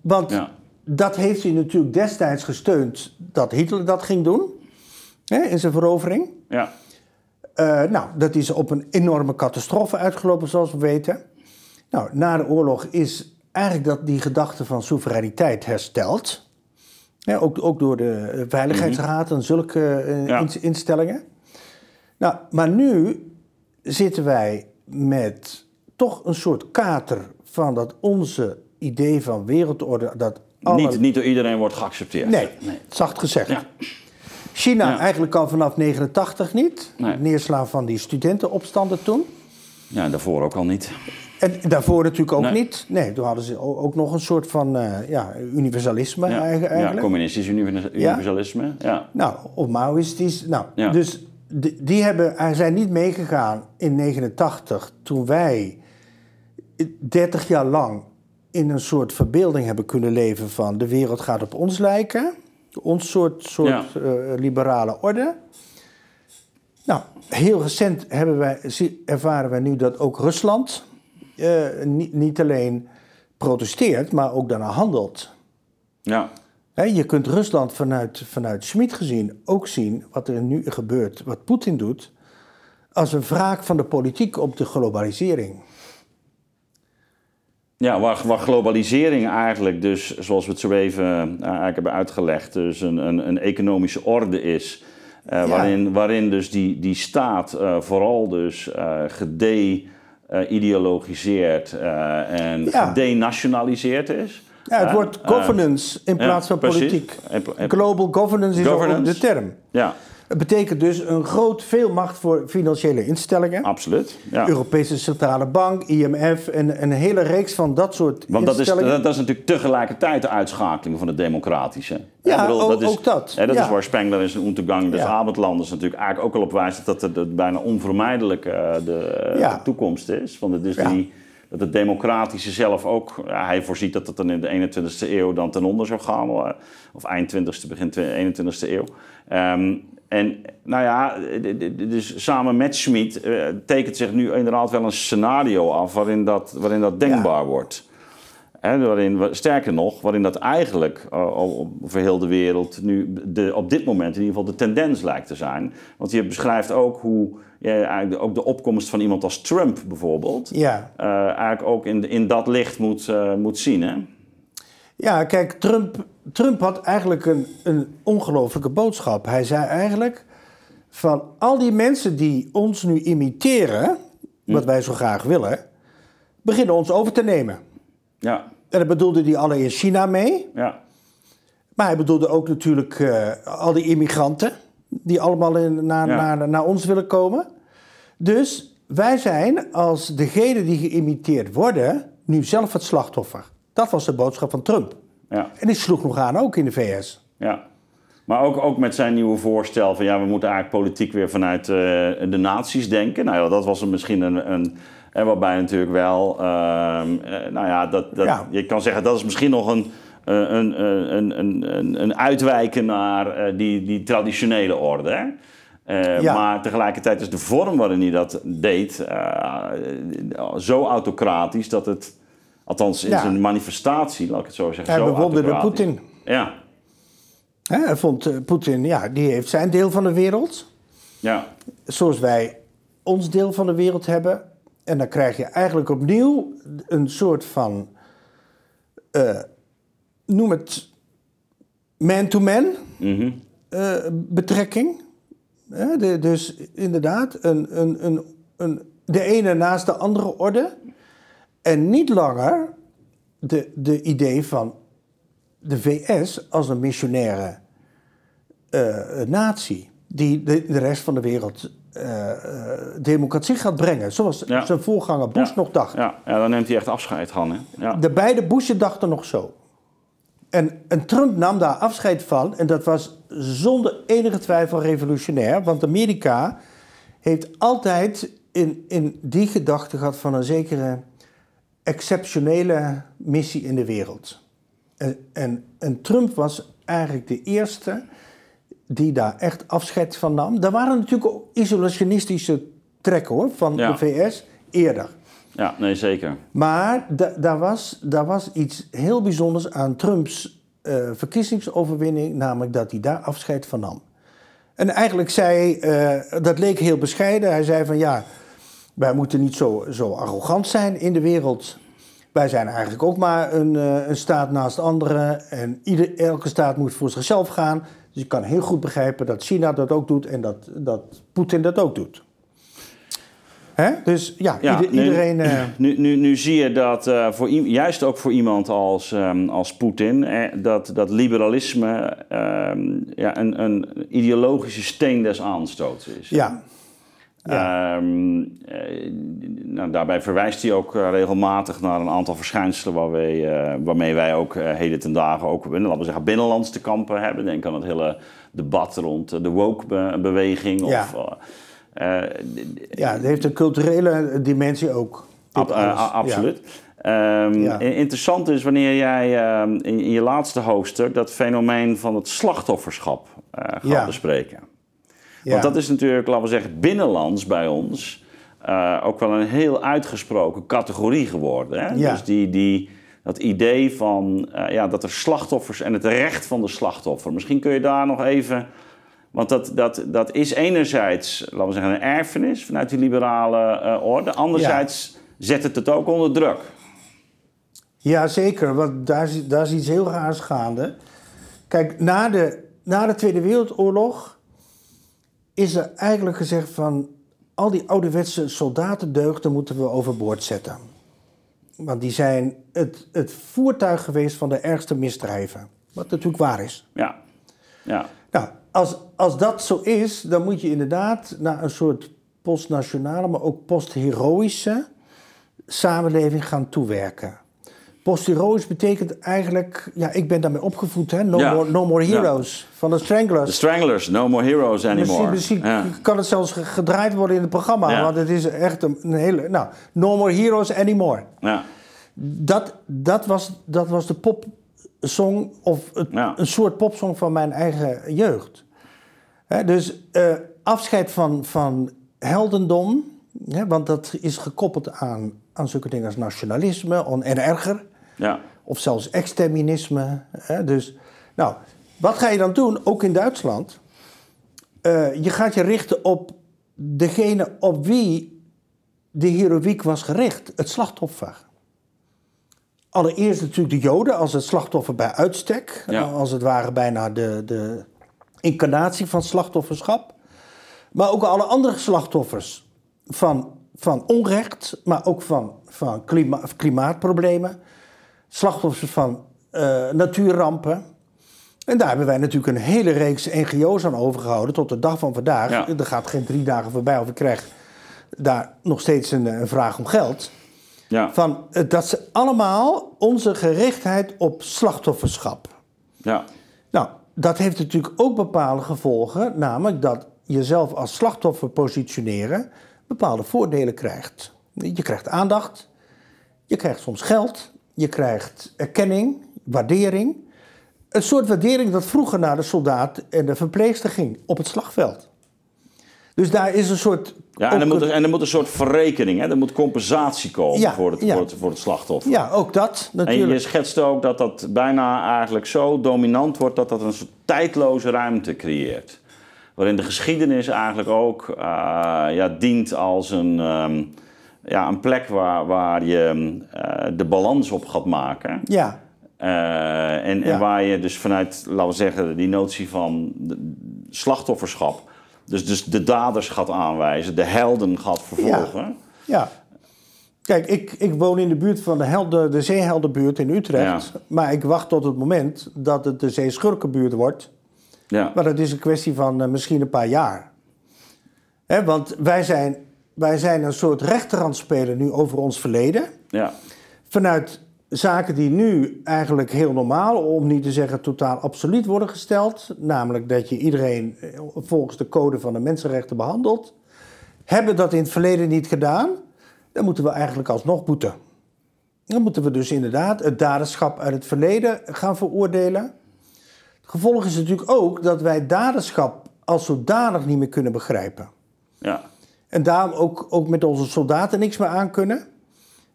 Want Ja. dat heeft hij natuurlijk destijds gesteund dat Hitler dat ging doen hè, in zijn verovering. Ja. Eh, nou, dat is op een enorme catastrofe uitgelopen, zoals we weten. Nou, na de oorlog is eigenlijk dat die gedachte van soevereiniteit hersteld. Ja, ook, ook door de eh, Veiligheidsraad en zulke eh, Ja. instellingen. Nou, maar nu zitten wij met toch een soort kater van dat onze idee van wereldorde... Dat alle... Niet, niet door iedereen wordt geaccepteerd. Nee, zacht gezegd. Ja. China Ja. eigenlijk al vanaf 89 niet. Nee. Het neerslaan van die studentenopstanden toen. Ja, daarvoor ook al niet. En daarvoor natuurlijk ook Nee. niet. Nee, toen hadden ze ook nog een soort van eh, ja, universalisme Ja, eigen- ja eigenlijk. communistisch univer- universalisme. Ja. nou, of Maoïstisch. Nou, Ja. dus die, die hebben, zijn niet meegegaan in 89 toen wij 30 jaar lang in een soort verbeelding hebben kunnen leven van de wereld gaat op ons lijken. Ons soort, soort eh, liberale orde. Nou, heel recent hebben wij, ervaren wij nu dat ook Rusland eh, niet, niet alleen protesteert, maar ook daarna handelt. Ja. Je kunt Rusland vanuit, vanuit Schmid gezien ook zien wat er nu gebeurt, wat Poetin doet, als een wraak van de politiek op de globalisering. Ja, waar, waar globalisering eigenlijk dus, zoals we het zo even eh, eigenlijk hebben uitgelegd, dus een, een, een economische orde is. eh, Ja. waarin, waarin dus die, die staat vooral dus eh gede-ideologiseerd en Ja. gedenationaliseerd is. Ja, het Eh, wordt eh, governance in plaats van politiek. Global governance is ook de term. Ja, Het betekent dus een groot veel macht voor financiële instellingen. absoluut. Ja. Europese Centrale Bank, IMF en een hele reeks van dat soort Want dat is, instellingen. dat, dat is natuurlijk tegelijkertijd de uitschakeling van het democratische. Ja, bedoel, ook- dat is, ook dat. hè, dat Ja. is waar Spengler in zijn Untergang des Ja. Abendlanders natuurlijk eigenlijk ook al op wijst dat het, bijna onvermijdelijk eh, de, eh, Ja. de toekomst is. Want het is die, dat het democratische zelf ook, hij voorziet dat het dan in de 21ste eeuw dan ten onder zou gaan, eh, of eind 20ste, begin 21ste eeuw. Ehm, en nou ja, dus samen met Schmid eh, tekent zich nu inderdaad wel een scenario af waarin dat, waarin dat denkbaar wordt. Waarin, sterker nog, waarin dat eigenlijk uh, al over heel de wereld nu de, op dit moment in ieder geval de tendens lijkt te zijn. Want je beschrijft ook hoe ja, ook de opkomst van iemand als Trump bijvoorbeeld, Ja. eh, eigenlijk ook in, in dat licht moet, eh, moet zien. Hè? Ja, kijk, Trump, Trump had eigenlijk een, een ongelofelijke boodschap. Hij zei eigenlijk van al die mensen die ons nu imiteren, wat wij zo graag willen, beginnen ons over te nemen. Ja, En daar bedoelde hij allereerst China mee, ja, maar hij bedoelde ook natuurlijk eh, al die immigranten die allemaal in, naar, Ja. naar, naar ons willen komen. Dus wij zijn als degenen die geïmiteerd worden, nu zelf het slachtoffer. Dat was de boodschap van Trump. ja, En die sloeg nog aan ook in de VS. ja. Maar ook, ook met zijn nieuwe voorstel van ja, we moeten eigenlijk politiek weer vanuit uh, de naties denken. Nou ja, dat was er misschien een. een en waarbij natuurlijk wel, uh, nou ja, dat, dat, ja. je kan zeggen dat is misschien nog een, een, een, een, een, uitwijken naar die, die traditionele orde. Hè? Uh, ja. Maar tegelijkertijd is de vorm waarin hij dat deed uh, zo autocratisch dat het, althans in ja. zijn manifestatie, laat ik het zo zeggen. Hij bewonderde Poetin. Ja. Hij vond uh, Poetin, ja, die heeft zijn deel van de wereld. Ja. Zoals wij ons deel van de wereld hebben. En dan krijg je eigenlijk opnieuw een soort van, noem het man-to-man mm -hmm. betrekking de, dus inderdaad, een, een, een, een, de ene naast de andere orde. En niet langer de, de idee van de VS als een missionaire uh, natie. Die de, de rest van de wereld uh, democratie gaat brengen. Zoals zijn voorganger Bush nog dacht. Ja. ja, dan neemt hij echt afscheid van. Hè? Ja. De beide Bushen dachten nog zo. En, en, Trump nam daar afscheid van. En dat was zonder enige twijfel revolutionair. Want Amerika heeft altijd in, in die gedachte gehad van een zekere exceptionele missie in de wereld. En, en, en Trump was eigenlijk de eerste die daar echt afscheid van nam. Er waren natuurlijk ook isolationistische trekken hoor, van de VS eerder. Ja, nee, zeker. Maar daar was, was iets heel bijzonders aan Trumps uh, verkiezingsoverwinning, namelijk dat hij daar afscheid van nam. En eigenlijk zei, uh, dat leek heel bescheiden, hij zei van ja, wij moeten niet zo, zo arrogant zijn in de wereld. Wij zijn eigenlijk ook maar een, uh, een staat naast andere en ieder, elke staat moet voor zichzelf gaan. Dus ik kan heel goed begrijpen dat China dat ook doet en dat, dat Poetin dat ook doet. Hè? Dus ja, iedereen. Nu, nu, nu, nu, zie je dat uh, voor, juist ook voor iemand als, um, als Poetin, eh, dat, dat liberalisme um, ja, een, een ideologische steen des aanstoots is. Ja. Ja. Um, eh, nou, daarbij verwijst hij ook regelmatig naar een aantal verschijnselen waarmee, uh, waarmee wij ook heden ten dagen ook laten we zeggen, binnenlands te kampen hebben. Denk aan het hele debat rond de woke-beweging. Ja. Uh, ja, het heeft een culturele dimensie ook. Ab, uh, absoluut. Ja. Um, ja. Interessant is wanneer jij uh, in, in, je laatste hoofdstuk dat fenomeen van het slachtofferschap uh, gaat ja. Want dat is natuurlijk, laten we zeggen, binnenlands bij ons uh, ook wel een heel uitgesproken categorie geworden. Hè? Dus die, die, dat idee van ja, dat er slachtoffers en het recht van de slachtoffer. Misschien kun je daar nog even want dat, dat, dat is enerzijds, laten we zeggen, een erfenis vanuit die liberale uh, orde. Anderzijds zet het het ook onder druk. Ja, zeker. Want daar, daar is iets heel raars gaande. Kijk, na de, na de Tweede Wereldoorlog is er eigenlijk gezegd van... al die ouderwetse soldatendeugden moeten we overboord zetten. Want die zijn het, het voertuig geweest van de ergste misdrijven. Wat natuurlijk waar is. Ja. ja. Nou, als, als dat zo is, dan moet je inderdaad naar een soort postnationale, maar ook postheroïsche samenleving gaan toewerken. Postheroïs betekent eigenlijk, ja, ik ben daarmee opgevoed, hè? No, more, no more Heroes van de Stranglers. De Stranglers, No More Heroes Anymore. Misschien, misschien kan het zelfs gedraaid worden in het programma, want het is echt een, een, hele. Nou, No More Heroes Anymore. Ja. Dat, dat, was, dat was de popsong, of het, een soort popsong van mijn eigen jeugd dus uh, afscheid van, van heldendom, want dat is gekoppeld aan, aan zulke dingen als nationalisme en erger. Ja. Of zelfs exterminisme. dus, nou, wat ga je dan doen, ook in Duitsland? Uh, je gaat je richten op degene op wie de heroïek was gericht, het slachtoffer. Allereerst natuurlijk de Joden als het slachtoffer bij uitstek. Ja. Als het ware bijna de, de, incarnatie van slachtofferschap. Maar ook alle andere slachtoffers van, van onrecht, maar ook van, van klima klimaatproblemen. Slachtoffers van uh, natuurrampen. En daar hebben wij natuurlijk een hele reeks NGO's aan overgehouden tot de dag van vandaag. Er gaat geen drie dagen voorbij of ik krijg daar nog steeds een, een vraag om geld. Ja. Van, uh, dat ze allemaal onze gerichtheid op slachtofferschap. Ja. Nou, dat heeft natuurlijk ook bepaalde gevolgen, namelijk dat jezelf als slachtoffer positioneren bepaalde voordelen krijgt. Je krijgt aandacht, je krijgt soms geld, je krijgt erkenning, waardering. Een soort waardering dat vroeger naar de soldaat en de verpleegster ging op het slagveld. Dus daar is een soort. Ja, en er, moet, en er moet een soort verrekening, hè? er moet compensatie komen voor, het, voor, het, voor het slachtoffer. Ja, ook dat natuurlijk. En je schetst ook dat dat bijna eigenlijk zo dominant wordt dat dat een soort tijdloze ruimte creëert. Waarin de geschiedenis eigenlijk ook uh, ja, dient als een, um, ja, een plek waar, waar je uh, de balans op gaat maken. Ja. Uh, en, ja. en, waar je dus vanuit, laten we zeggen, die notie van slachtofferschap dus, dus de daders gaat aanwijzen, de helden gaat vervolgen. Ja. ja. Kijk, ik, ik woon in de buurt van de, helden, de Zeeheldenbuurt in Utrecht. Ja. Maar ik wacht tot het moment dat het de Zeeschurkenbuurt wordt. Ja. Maar dat is een kwestie van uh, misschien een paar jaar. Hè, want wij zijn, wij zijn een soort rechterhand spelen nu over ons verleden. Ja. Vanuit zaken die nu eigenlijk heel normaal, om niet te zeggen totaal absoluut worden gesteld. Namelijk dat je iedereen eh, volgens de code van de mensenrechten behandelt. Hebben dat in het verleden niet gedaan, dan moeten we eigenlijk alsnog boeten. Dan moeten we dus inderdaad het daderschap uit het verleden gaan veroordelen. Het gevolg is natuurlijk ook dat wij daderschap als zodanig niet meer kunnen begrijpen. Ja. En daarom ook, ook met onze soldaten niks meer aan kunnen.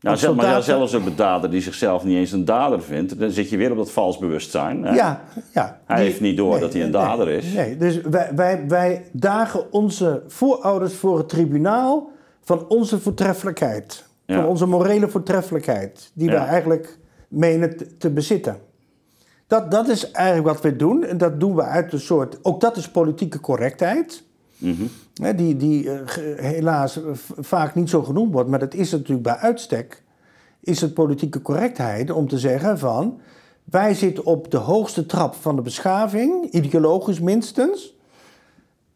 Nou, zeg maar, ja, zelfs een dader die zichzelf niet eens een dader vindt, dan zit je weer op dat vals bewustzijn. Hè? Ja, ja. Hij heeft niet door dat hij een dader nee, is. Nee, dus wij, wij, wij dagen onze voorouders voor het tribunaal van onze voortreffelijkheid. Ja. Van onze morele voortreffelijkheid, die ja. wij eigenlijk menen te, te bezitten. Dat, dat is eigenlijk wat we doen. En dat doen we uit een soort. Ook dat is politieke correctheid. Mm -hmm. Die, die uh, helaas vaak niet zo genoemd wordt, maar dat is natuurlijk bij uitstek. Is het politieke correctheid om te zeggen van. Wij zitten op de hoogste trap van de beschaving, ideologisch minstens.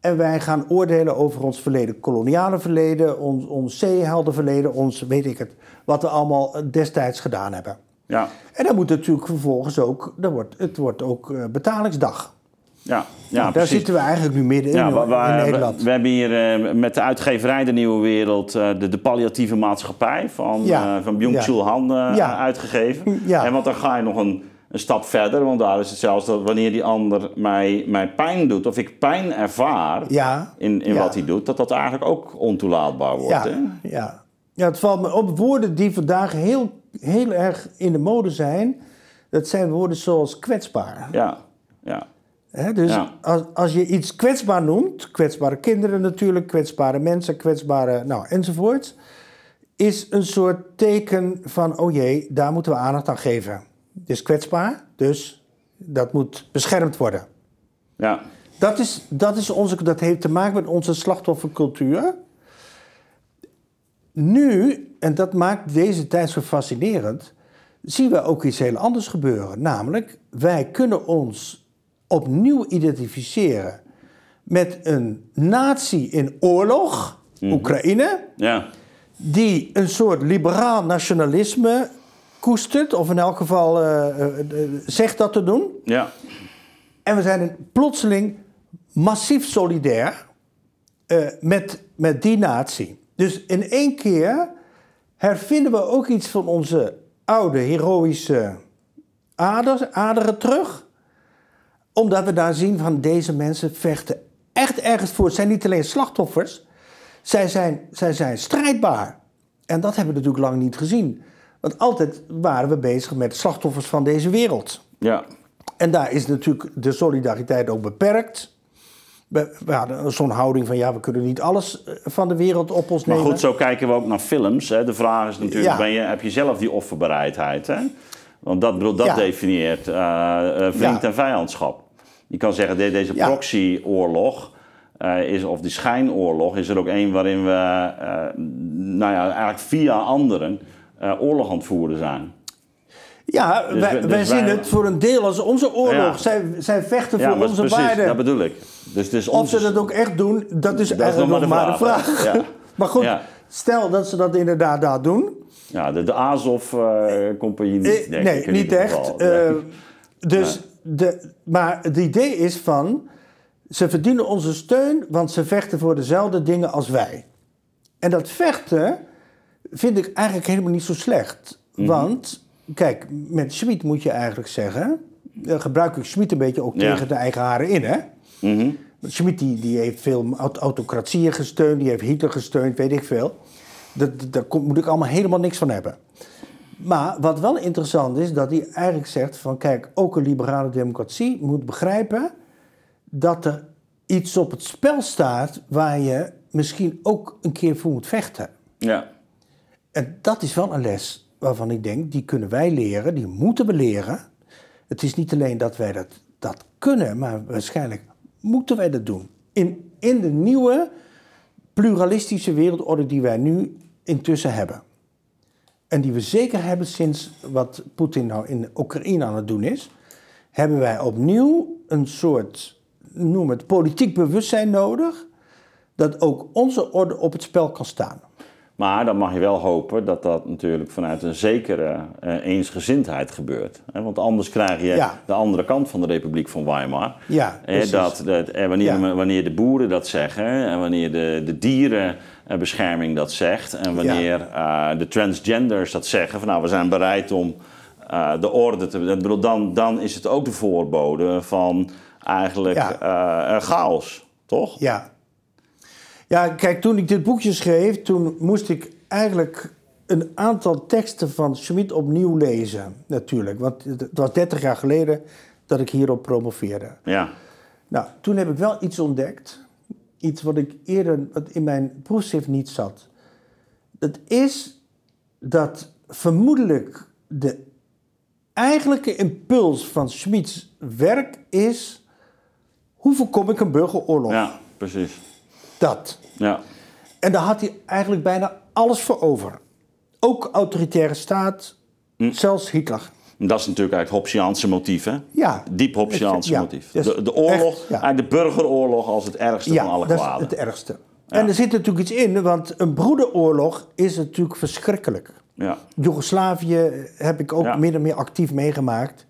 En wij gaan oordelen over ons verleden, koloniale verleden, ons, ons zeeheldenverleden, ons weet ik het, wat we allemaal destijds gedaan hebben. Ja. En dan moet natuurlijk vervolgens ook, dan wordt, het wordt ook betalingsdag. Ja, ja nou, daar precies. zitten we eigenlijk nu midden in, Ja, hoor, we, we- in Nederland. We, we hebben hier eh, met de uitgeverij De Nieuwe Wereld eh, de, de palliatieve maatschappij van, Ja. eh van Byung-Chul Han Ja. uitgegeven. Ja. En want dan ga je nog een, een stap verder, want daar is het zelfs dat wanneer die ander mij, mij pijn doet, of ik pijn ervaar in, in wat hij doet, dat dat eigenlijk ook ontoelaatbaar wordt. ja, Hè? ja. ja, het valt me op. Woorden die vandaag heel, heel erg in de mode zijn, dat zijn woorden zoals kwetsbaar. Ja, ja, Dus Ja. als, als je iets kwetsbaar noemt, kwetsbare kinderen natuurlijk, kwetsbare mensen, kwetsbare, nou, enzovoort, is een soort teken van, oh jee, daar moeten we aandacht aan geven. Het is kwetsbaar, dus dat moet beschermd worden. ja. Dat, is, dat, is onze, dat heeft te maken met onze slachtoffercultuur. Nu, en dat maakt deze tijd zo fascinerend, zien we ook iets heel anders gebeuren. Namelijk, wij kunnen ons opnieuw identificeren met een natie in oorlog, Oekraïne, ja. die een soort liberaal nationalisme koestert, of in elk geval eh, eh, eh, zegt dat te doen. ja. En we zijn plotseling massief solidair met, met die natie. Dus in één keer hervinden we ook iets van onze oude heroïsche aders, aderen terug. Omdat we daar zien van deze mensen vechten echt ergens voor. Het zijn niet alleen slachtoffers, zij zijn, zij zijn strijdbaar. En dat hebben we natuurlijk lang niet gezien. Want altijd waren we bezig met slachtoffers van deze wereld. ja. En daar is natuurlijk de solidariteit ook beperkt. We, we hadden zo'n houding van ja, we kunnen niet alles eh, van de wereld op ons Maar nemen. goed, zo kijken we ook naar films. Hè. De vraag is natuurlijk, Ja. ben je, heb je zelf die offerbereidheid? Hè? Want dat, dat Ja. definieert eh, eh, vriend Ja. en vijandschap. Je kan zeggen, de- deze proxyoorlog, eh, is, of die schijnoorlog, is er ook een waarin we eh, nou ja, eigenlijk via anderen eh, oorlog aan het voeren zijn. ja, Dus wij, dus wij zien wij- het voor een deel als onze oorlog. Ja. Zij, zij vechten Ja, voor maar onze precies, waarden. dat bedoel ik. Dus is Of onze... ze dat ook echt doen, dat is Dat is eigenlijk nog nog maar maar de vraag. vraag, hè? Ja. maar goed, stel dat ze dat inderdaad daar doen. Ja, de, de Azov-compagnie niet, nee, niet echt. dus de, maar het idee is van, ze verdienen onze steun, want ze vechten voor dezelfde dingen als wij. En dat vechten vind ik eigenlijk helemaal niet zo slecht. Want, kijk, met Schmid moet je eigenlijk zeggen, eh, gebruik ik Schmid een beetje ook Ja. tegen de eigen haren in, hè? Mhm. Schmid die, die heeft veel aut- autocratieën gesteund, die heeft Hitler gesteund, weet ik veel. Dat- Daar moet ik allemaal helemaal niks van hebben. Maar wat wel interessant is, dat hij eigenlijk zegt van kijk, ook een liberale democratie moet begrijpen dat er iets op het spel staat waar je misschien ook een keer voor moet vechten. Ja. En dat is wel een les waarvan ik denk, die kunnen wij leren, die moeten we leren. Het is niet alleen dat wij dat, dat kunnen, maar waarschijnlijk moeten wij dat doen. In, in de nieuwe pluralistische wereldorde die wij nu intussen hebben. En die we zeker hebben sinds wat Poetin nou in Oekraïne aan het doen is, hebben wij opnieuw een soort, noem het, politiek bewustzijn nodig, dat ook onze orde op het spel kan staan. Maar dan mag je wel hopen dat dat natuurlijk vanuit een zekere eh, eensgezindheid gebeurt. Hè? Want anders krijg je Ja. de andere kant van de Republiek van Weimar. Ja, Eh, precies. dat, dat, en wanneer, Ja. wanneer de boeren dat zeggen en wanneer de, de dierenbescherming dat zegt en wanneer eh, de transgenders dat zeggen van nou we zijn bereid om eh, de orde te... Bedoel, dan, dan is het ook de voorbode van eigenlijk eh, eh, chaos, toch? Ja. Ja, kijk, toen ik dit boekje schreef, toen moest ik eigenlijk een aantal teksten van Schmid opnieuw lezen, natuurlijk. Want het was 30 jaar geleden dat ik hierop promoveerde. Ja. Nou, toen heb ik wel iets ontdekt. Iets wat ik eerder wat in mijn proefschrift niet zat. Dat is dat vermoedelijk de eigenlijke impuls van Schmids werk is... hoe voorkom ik een burgeroorlog? ja, precies. Dat. Ja. En daar had hij eigenlijk bijna alles voor over. Ook autoritaire staat, Hm. zelfs Hitler. En Dat is natuurlijk eigenlijk het Hobbesiaanse motief, hè? Ja. Diep Hobbesiaanse Ja, motief. dus De, de oorlog, echt, ja. eigenlijk de burgeroorlog als het ergste van alle dat kwaden. is het ergste. En er zit natuurlijk iets in, want een broederoorlog is natuurlijk verschrikkelijk. Ja. Joegoslavië heb ik ook Ja. min of meer actief meegemaakt.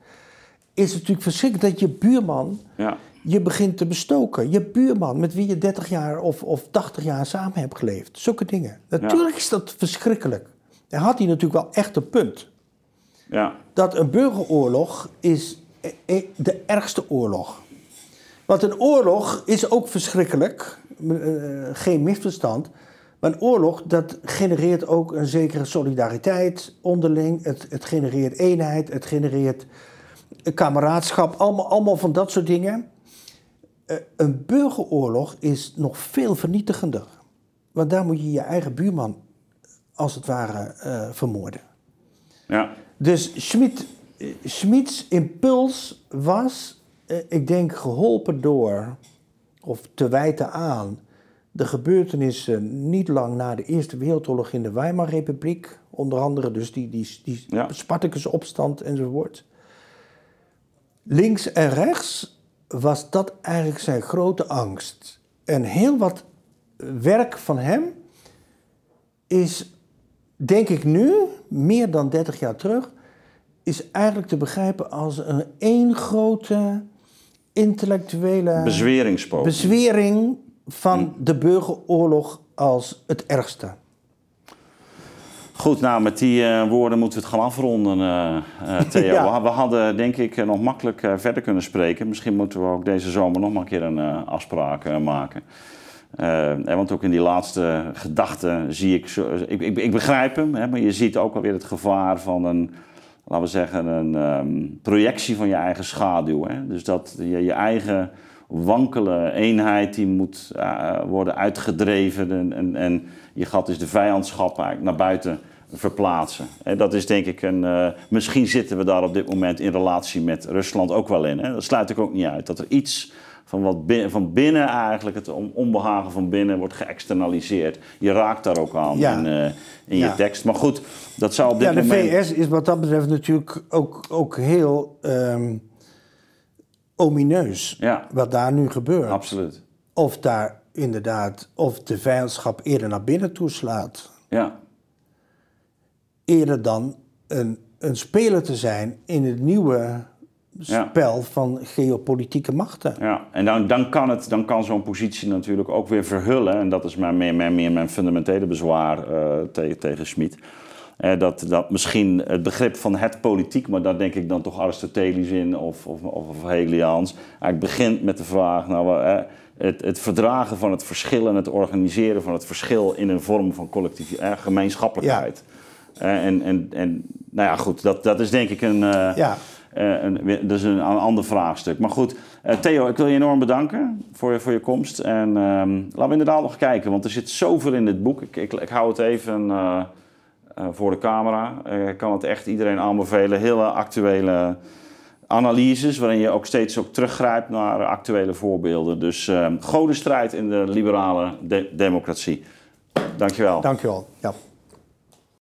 Is het natuurlijk verschrikkelijk dat je buurman Ja. Je begint te bestoken. Je buurman met wie je 30 jaar of, of 80 jaar samen hebt geleefd. Zulke dingen. Natuurlijk is dat verschrikkelijk. Daar had hij natuurlijk wel echt een punt. Ja. dat een burgeroorlog is eh, eh, de ergste oorlog. Want een oorlog is ook verschrikkelijk, eh, geen misverstand. Maar een oorlog dat genereert ook een zekere solidariteit onderling. Het, het genereert eenheid, het genereert kameraadschap, allemaal, allemaal van dat soort dingen. Eh, een burgeroorlog is nog veel vernietigender. Want daar moet je je eigen buurman als het ware eh, vermoorden. Ja. Dus Schmid, Schmids impuls was, eh, ik denk, geholpen door, of te wijten aan, de gebeurtenissen niet lang na de Eerste Wereldoorlog in de Weimarrepubliek. Onder andere dus die, die, die Ja. Spartacus opstand enzovoort. Links en rechts was dat eigenlijk zijn grote angst. En heel wat werk van hem is, denk ik nu, meer dan 30 jaar terug, is eigenlijk te begrijpen als een één grote intellectuele bezwering van de burgeroorlog als het ergste. Goed, nou met die eh, woorden moeten we het gaan afronden, eh, eh, Theo. Ja. We, hadden denk ik nog makkelijk verder kunnen spreken. Misschien moeten we ook deze zomer nog maar een keer een afspraak maken. Eh, en want ook in die laatste gedachten zie ik, zo, ik, ik, ik begrijp hem, hè, maar je ziet ook alweer het gevaar van een, laten we zeggen, een ehm, projectie van je eigen schaduw. Hè? Dus dat je je eigen wankele eenheid die moet eh, worden uitgedreven en, en, en je gaat dus de vijandschap eigenlijk naar buiten verplaatsen. En dat is denk ik een. eh, misschien zitten we daar op dit moment in relatie met Rusland ook wel in. Hè? Dat sluit ik ook niet uit. Dat er iets van wat binnen, van binnen eigenlijk, het on- onbehagen van binnen wordt geëxternaliseerd. Je raakt daar ook aan Ja. in, eh, in Ja. je tekst. Maar goed, dat zou op dit Ja, de moment. VS is wat dat betreft natuurlijk ook, ook heel ehm, omineus. Ja, Wat daar nu gebeurt. absoluut. Of daar inderdaad, of de vijandschap eerder naar binnen toeslaat. Ja, Eerder dan een, een speler te zijn in het nieuwe spel van geopolitieke machten. Ja, en dan, dan kan, het, dan kan zo'n positie natuurlijk ook weer verhullen. En dat is mijn, meer, meer, meer mijn fundamentele bezwaar uh, tegen, tegen Schmid. Uh, dat, dat misschien het begrip van het politiek, maar daar denk ik dan toch Aristotelisch in of, of, of, Hegeliaans, eigenlijk begint met de vraag: nou, uh, het, het, verdragen van het verschil en het organiseren van het verschil in een vorm van collectief, gemeenschappelijkheid. Ja. en, en, en nou ja, goed, dat, dat is denk ik een. ja. Uh, een, dat is een, een, ander vraagstuk. Maar goed, uh, Theo, ik wil je enorm bedanken voor je, voor je komst. En uh, laten we inderdaad nog kijken, want er zit zoveel in dit boek. Ik, ik, ik hou het even voor de camera. ik kan het echt iedereen aanbevelen. Hele actuele analyses, waarin je ook steeds ook teruggrijpt naar actuele voorbeelden. Dus godenstrijd in de liberale de democratie. Dankjewel. Dankjewel, ja.